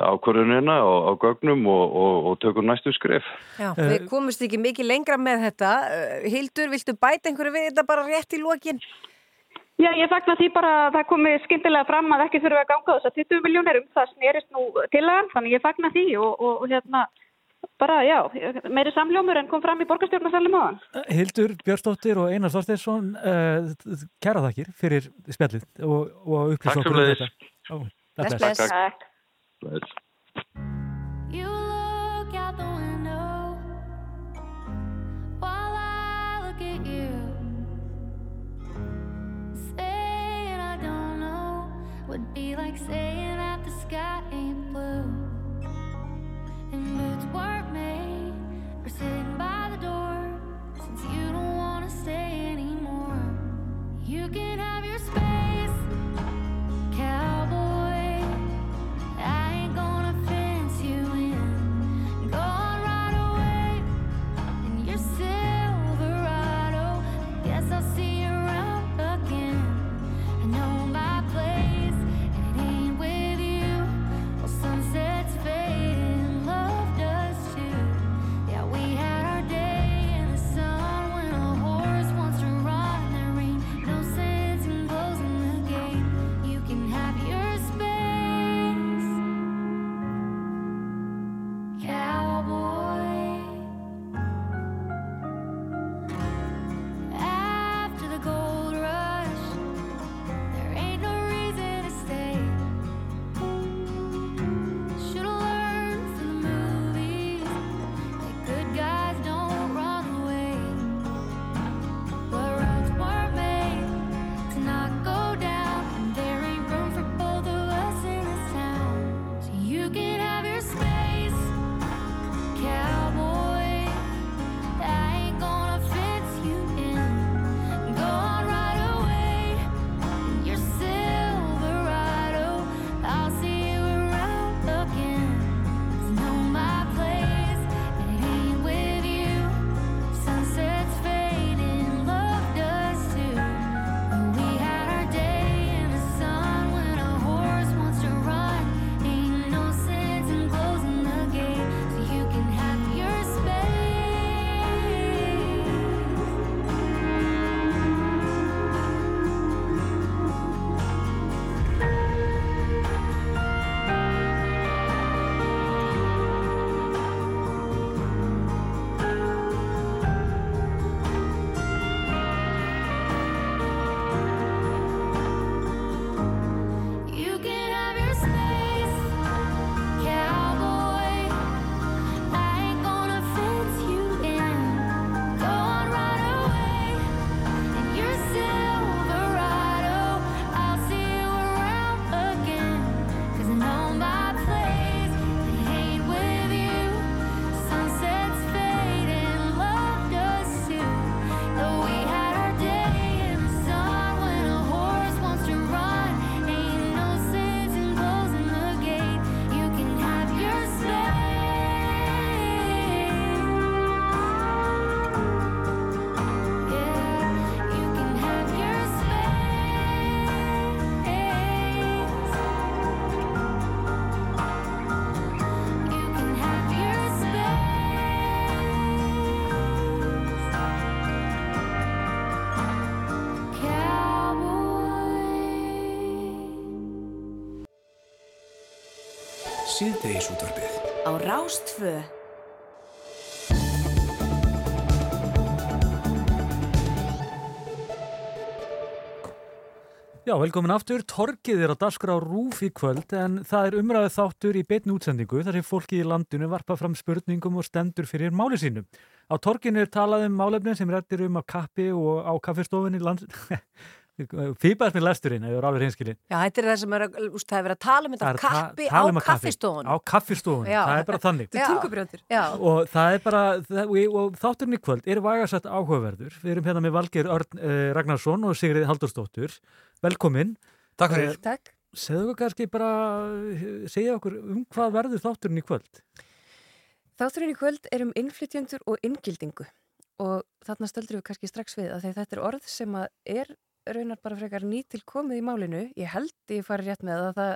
ákvörðunina á, á gögnum og, og, og tökum næstu skref. Já, við komumst ekki mikið lengra með þetta. Uh, Hildur, viltu bæta einhverju við þetta bara rétt í lokin? Já, ég fagnar því bara að það komi skyndilega fram að ekki þurfa að ganga þess að 20 miljónir um það snerist nú tilagan, þannig ég fagnar því og, og, og hérna bara, já, meiri samljómur en kom fram í borgarstjórnarsalum á hann. Hildur Björnsdóttir og Einar Þorsteinsson uh, kæra þakkir fyrir spjallið og, og upplýsa Takk okkur um þetta. Ó, Bless, bless. Takk. I don't know would be like saying Síðdegisútvarpið Á Rástfö Já, velkomin aftur. Torkið er á dagskrá rúf í kvöld en það er umræðið þáttur í beitn útsendingu þar sem fólki í landinu varpa fram spurningum og stendur fyrir máli sínu. Á torkinu er talað um málefnin sem rættir um á kappi og á kaffistofunni lands... [laughs] Fýpaðast með lesturinn, ef ég er alveg hinskilin. Já, þetta er það sem er, að- úst, það er verið að tala um þetta Það er ta- kappi á tala um kaffistofun. Á kaffistofunni, Já. það er bara þannig. [laughs] Er og það er bara það, og, og þátturinn í kvöld er vægarsett áhugaverður við erum hérna með Valgeir Örn uh, Ragnarsson og Sigrið Haldursdóttur velkomin Takk fyrir. Takk. segðu okkur kannski bara eh, segja okkur um hvað verður þátturinn í kvöld Þátturinn í kvöld er um innflytjendur og inngildingu og þarna stöldur við kannski strax við að þetta er orð sem að er raunar bara frekar nýtil komið í málinu. Ég held ég fari rétt með að það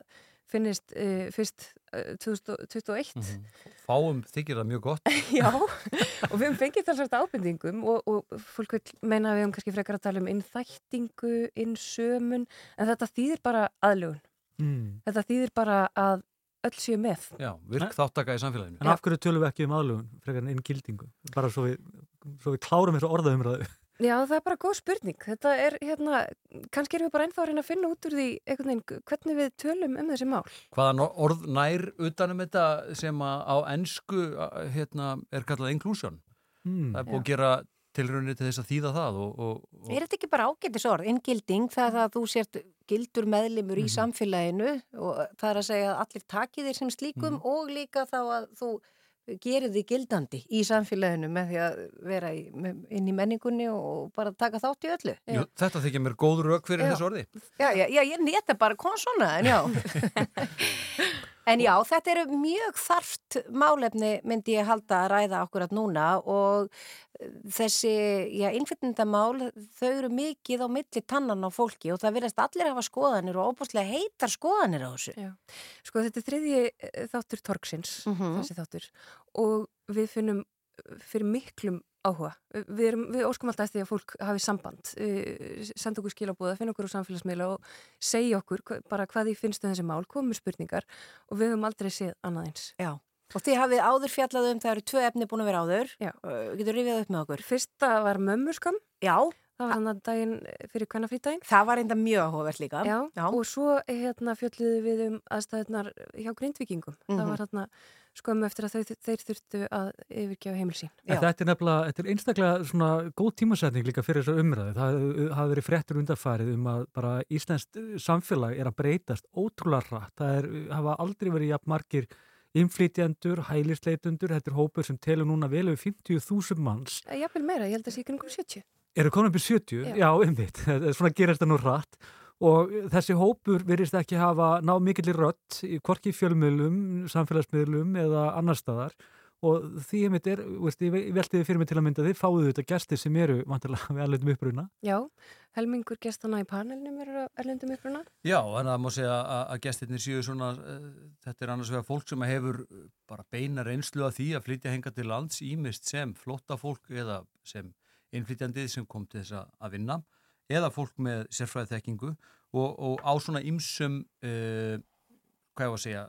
finnist uh, fyrst uh, 2021. Mhm. Fáum þykir það mjög gott. [laughs] Já, og við höfum fengið þessart ábendingum og, og fólk vil meina að við höfum kannski frekar að tala um innþættingu, innsömun, en þetta þýðir bara aðlugun. Mm. Þetta þýðir bara að öll séu með. Já, virk þáttaka í samfélaginu. En af hverju tölum við ekki um aðlugun frekar en inngildingu? Bara svo við, svo við klárum þessu orðaumræðu. Já, það er bara góð spurning. Þetta er, hérna, kannski erum við bara ennþá að reyna að finna út úr því einhvern veginn hvernig við tölum um þessi mál. Hvaða orð nær utanum þetta sem að á ennsku hérna, er kallað inclusion? Hmm. Það er búið Já. að gera tilraunir til þess að þýða það og, og, og Er þetta ekki bara ágætis orð, inngilding, það það að þú sért gildur meðlimur í samfélaginu og það er að segja að allir taki þér sem slíkum og líka þá að þú gerir því gildandi í samfélaginu með því að vera í, með, inn í menningunni og bara taka þátt í öllu. Jú, þetta þykja mér góð rauk fyrir Já. þessu orði. Já, já, já, ég neta bara kom svona, en já. [laughs] [laughs] en já, þetta eru mjög þarft málefni myndi ég halda að ræða okkur að núna og eh, þessi, já, innflytnindamál, þau eru mikið á milli tannan á fólki og það verðast allir hafa skoðanir og óbúslega heitar skoðanir á þessu. Já. Sko þetta er þriðji eh, þáttur Torksins, Mhm. þessi þáttur og við finnum eh, fyrir miklum áhuga. Við, erum, við óskum alltaf því að fólk hafi samband, uh, senda okkur skilabúða, finna okkur á samfélagsmiðla og segja okkur bara hvað því finnst um þessi mál, komum spurningar og við höfum aldrei séð annað eins. Já. Og þið hafið áður fjallað um, það eru tvö efni búin að vera áður. Já. Uh, getur rifjað upp með okkur? Fyrsta var mömmuskam. Já. Það var hann að daginn fyrir kvennafrítaginn. Það var enda mjög áhugavert líka. Já, og svo hérna fjöldluðu við um aðstæðunar hjá grindvikingum. Það Mhm. var hérna skömmu eftir að þau, þeir þurftu að yfirgefa heimil sín. En þetta er nefnilega, þetta er einstaklega svona góð tímasetning líka fyrir þessar umræði. Það hafa verið fréttur undarfærið um að bara Íslandst samfélag er að breytast ótrúlega hratt. Það er, hafa aldrei verið jafn margir inflytjendur, hælisleitundur, þetta er hópur sem telur núna vel yfir 50.000 manns. Jafnvel meira, ég held að sé kringum 70. Eru komin upp í 70? Já. Já, einmitt. [laughs] Svona gerast það nú hratt. Og þessi hópur virðist ekki hafa náð mikillir rött, í hvorki í fjölmiðlum, samfélagsmiðlum eða annar staðar. Og því einmitt er, veist, ég veltiði fyrir mig til að mynda, þið fáðu þetta gestir sem eru vantarlega [laughs] við alveg uppruna. Já, helmingur gestana í panelnum eru erlendum uppruna. Já, þannig að það má segja að, gestirnir séu svona, uh, þetta er annars vegar fólk sem hefur bara beina reynslu að því að flytja henga til lands ímist sem flotta fólk eða sem innflytjandið sem kom til þess að- að vinna eða fólk með sérfræði þekkingu og, og á svona ymsum, uh, hvað ég var að segja,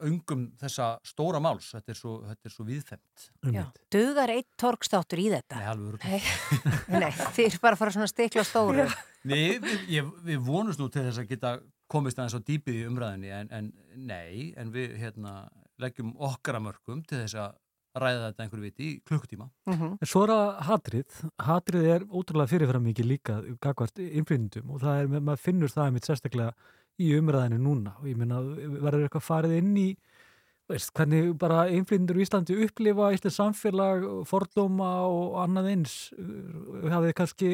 öngum þessa stóra máls, þetta er svo, þetta er svo viðfemt. Já. Dugar eitt torkstáttur í þetta? Nei, alveg. Nei, [laughs] Nei þið er bara að fara svona stikla stóru. Nei, við, ég, við vonumst nú til þess að geta komist aðeins á dýpið í umræðinni en, en nei, en við hérna, leggjum okkar að mörgum til þess að ræða þetta einhverju viti í klukkutíma. Mhm. En svo er það hatrið. Hatrið er ótrúlega fyrirfram mikið líka gagvart innflytjendum og það er, maður finnur það einmitt sérstaklega í umræðinu núna og ég meina, verður eitthvað farið inn í veist, hvernig bara innflytjendur í Íslandi upplifa Íslands samfélag, fordóma og annað eins. Hafið kannski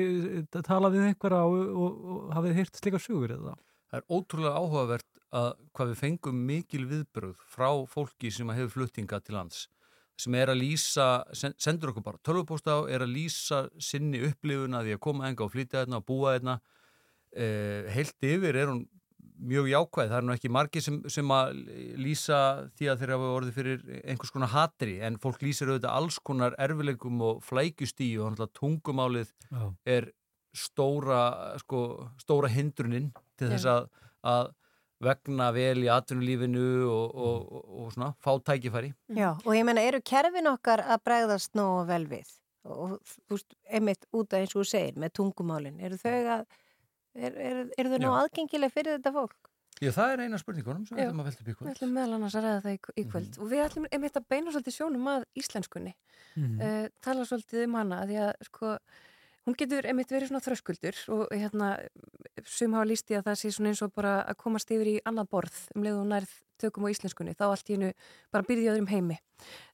talað við einhverja og, og, og hafið heyrt slíka sugur eða? Það er ótrúlega áhugavert að hvað við fengum mikil viðbröð frá fólki sem hefur fluttinga til lands sem er að lýsa, sen- sendur okkur bara tölvupósta á, er að lýsa sinni upplifun að því að koma enga og flytja hérna og búa hérna. Eh, heilt yfir er hún mjög jákvæð, það er nú ekki margi sem, sem að lýsa því að þeir hafa orðið fyrir einhvers konar hatri en fólk lýsir auðvitað alls konar erfileikum og flækjustíu og tungumálið Já. er stóra, sko, stóra hindrunin til þess að, að vegna vel í atvinnulífinu og, og, og, og svona fá tækifæri. Já, og ég meina, eru kerfin okkar að bregðast nógu vel við? Og þú veist, einmitt út af eins og þú segir, með tungumálin, eru þau að, er, er, eru þau nógu Já. aðgengileg fyrir þetta fólk? Já, það er eina spurningunum sem við ætlum að velta upp í Við kvöld. ætlum meðal annars að ræða það í, í kvöld og við ætlum einmitt að beina svolítið sjónum að íslenskunni. Mhm. uh, tala svolítið um hana því að sko, hún getur einmitt verið svona þröskuldur og hérna sum hafa líst í að það sé svona eins og bara að komast yfir í annað borð um leið og nærð tökum á íslenskunni, þá allt í hennu bara byrði í öðrum heimi.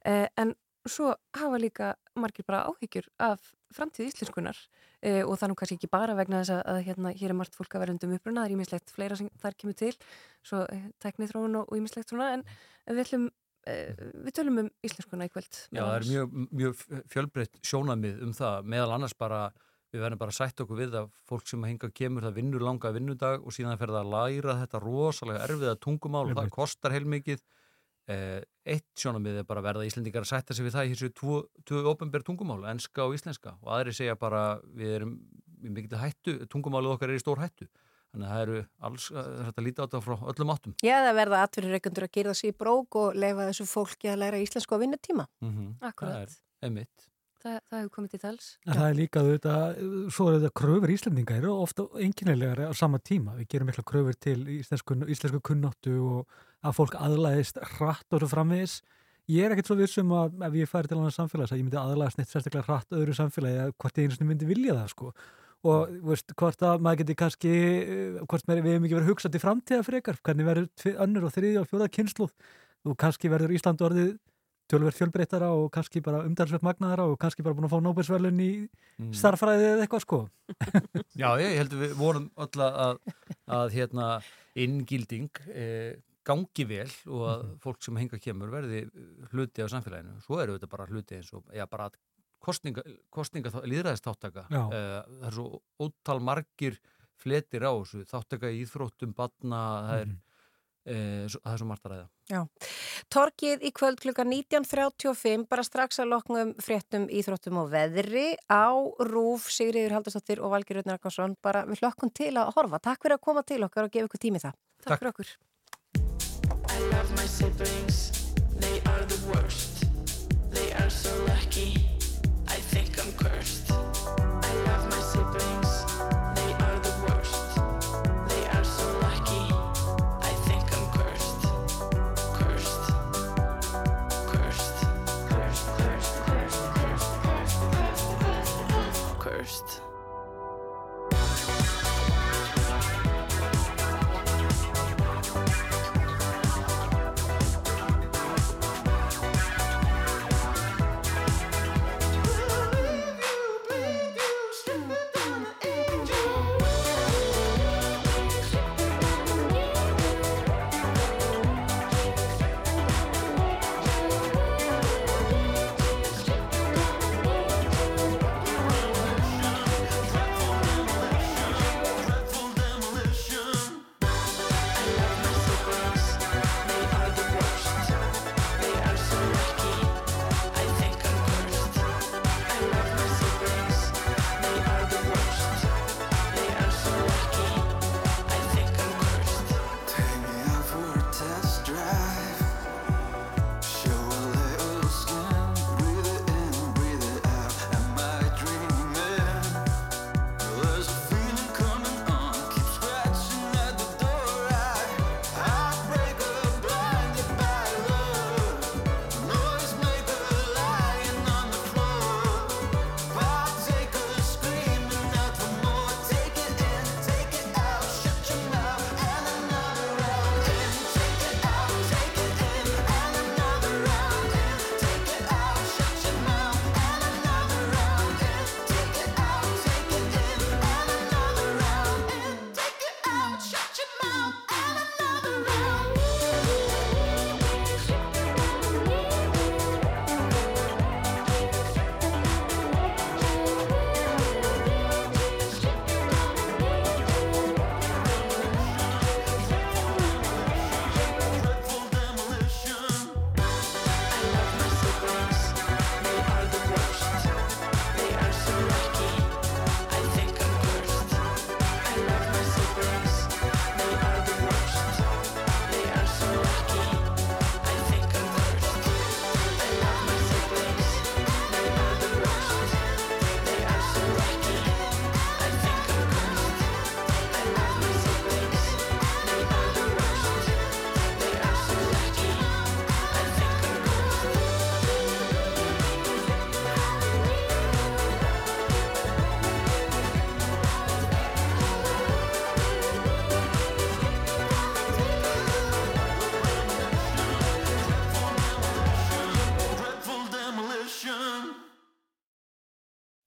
Uh, en svo hafa líka margir bara áhyggjur af framtíð íslenskunar uh, og það nú kannski ekki bara vegna þess að, hérna, hér er margt fólk að vera undum uppruna, það er ímislegt fleira sem þar kemur til, svo uh, teknið þróun og ímislegt svona, en við ætlum við tölum um íslenskuna í kvöld. Já, það er mjög, mjög fjölbreytt sjónamið um það, meðal annars bara við verðum bara að sætta okkur við að fólk sem hinga kemur það vinnur langa vinnudag og síðan fer það að læra þetta rosalega erfiða tungumál og það kostar heilmikið. Eh, eitt sjónamið er bara að verða Íslendingar að sætta sig við það í þessu tvo, tvo ofinber tungumál, enska og íslenska. Og aðri segja bara við erum í mikil hættu, tungumálið okkar er í stór hættu Þannig að það eru alls, að líta á þetta frá öllum áttum. Já, það verða atvinnureikundur að gera sig í brók og leifa þessu fólki að læra íslensku á vinnutíma. Mm -hmm. Akkurat. Það er einmitt. Það, það hefur komið til tals. En það er líka þetta, svo er þetta kröfur íslendinga eru ofta enginnilegar á sama tíma. Við gerum mikla kröfur til íslensku, íslensku kunnáttu og að fólk aðlæðist hratt og svo framvegis. Ég er ekkert svo vissum að ef ég færi til annars samfélags að ég myndi aðlæðast neitt sérstaklega hratt öðru samfélagi eða hvort ég einu sinni myndi vilja það sko. Og veist, hvort að maður geti kannski, hvort með, við hefum ekki verið hugsað til framtíða frekar, hvernig verður önnur og þriðja og fjóða kynsluð og kannski verður Ísland orðið tölverð fjölbreyttara og kannski bara umdalsveit magnaðara og kannski bara búin að fá Nóbelsverlun í Mm. starfræði eða eitthvað sko. [laughs] Já, ég held að við vorum öll að, að hérna, inngilding eh, gangi vel og að fólk sem henga kemur verði hluti á samfélaginu. Svo eru þetta bara hluti eins og já, bara kostninga, kostninga líðræðistáttaka. Já. Eh, það er svo ótal margir fletir á þessu, þáttaka í íþróttum, batna, það er, eh, svo, það er svo margt að ræða. Já. Torkið í kvöld klukkan 19.35 bara strax að loknum fréttum íþróttum og veðri á Rúf Sigriður Haldursdóttir og Valgir Röðnar Akvarsson bara við hlökkum til að horfa. Takk fyrir að koma til okkar og gefa ykkur tími í það. Takk fyrir okkur. I love my siblings, they are the worst. They are so lucky,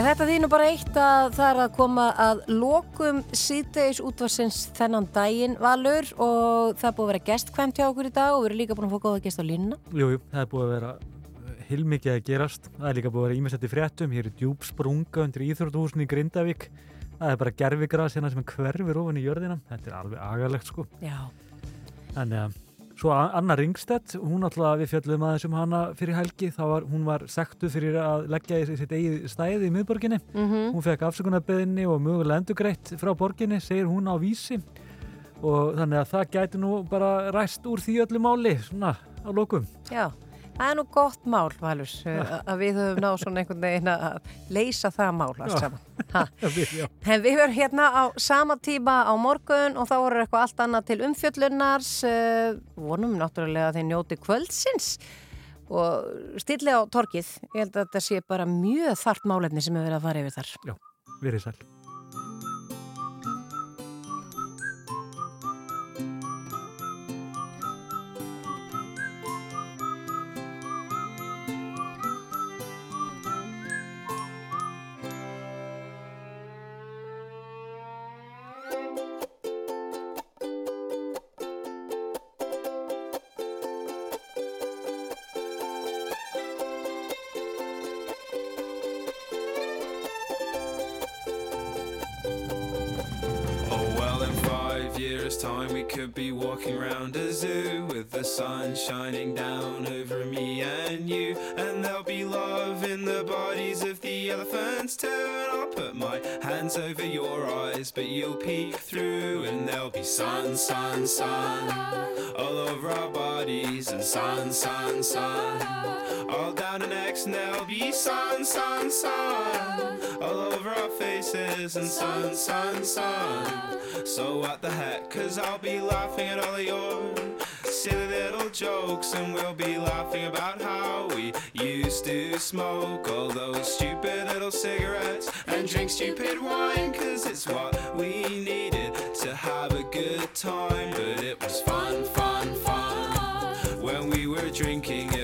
Já, þetta nú bara eitt að það er að koma að lokum síðdeis útvarsins þennan daginn valur og það er búið að vera gestkvæmt hjá okkur í dag og við erum líka búin að fá góða gest á línuna. Jú, jú, það er búið að vera hilmikið að gerast. Það er líka búið að vera ímestætti fréttum. Hér er djúb sprunga undir Íþróttuhúsinu í Grindavík. Það er bara gerfigras hérna sem hverfir ofan í jörðina. Þetta er alveg agalegt sko. Já. Þannig að svo Anna Ringstedt, hún alltaf við fjöldum aðeins um hana fyrir helgi. Var, hún var sektu fyrir að leggja í sitt eigið stæði í miðborginni. Mhm. Hún fekk afsökunarbeðinni og mögulega endugreitt frá borginni, segir hún á vísi. Og þannig að það gæti nú bara ræst úr því öllu máli, svona á lokum. Já, það er nú gott mál, Valur, uh, að við höfum náð svona einhvern veginn að leysa það mál allt saman. [laughs] Við. En við verðum hérna á sama tíma á morgun og þá voru eitthvað allt annað til umfjöllunars. Uh, vonum náttúrulega að þeir njóti kvöldsins og stilli á torkið. Ég held að þetta sé bara mjög þart málefni sem er verið að fara yfir þar. Já, verið sæl. Sun shining down over me and you. And there'll be love in the bodies of the elephants too. And I'll put my hands over your eyes, but you'll peek through. And there'll be sun, sun, sun all over our bodies. And sun, sun, sun all down our necks. And there'll be sun, sun, sun all over our faces. And sun, sun, sun. So what the heck? Cause I'll be laughing at all of your silly little jokes. And we'll be laughing about how we used to smoke all those stupid little cigarettes and drink stupid wine. Cause it's what we needed to have a good time. But it was fun, fun, fun. When we were drinking,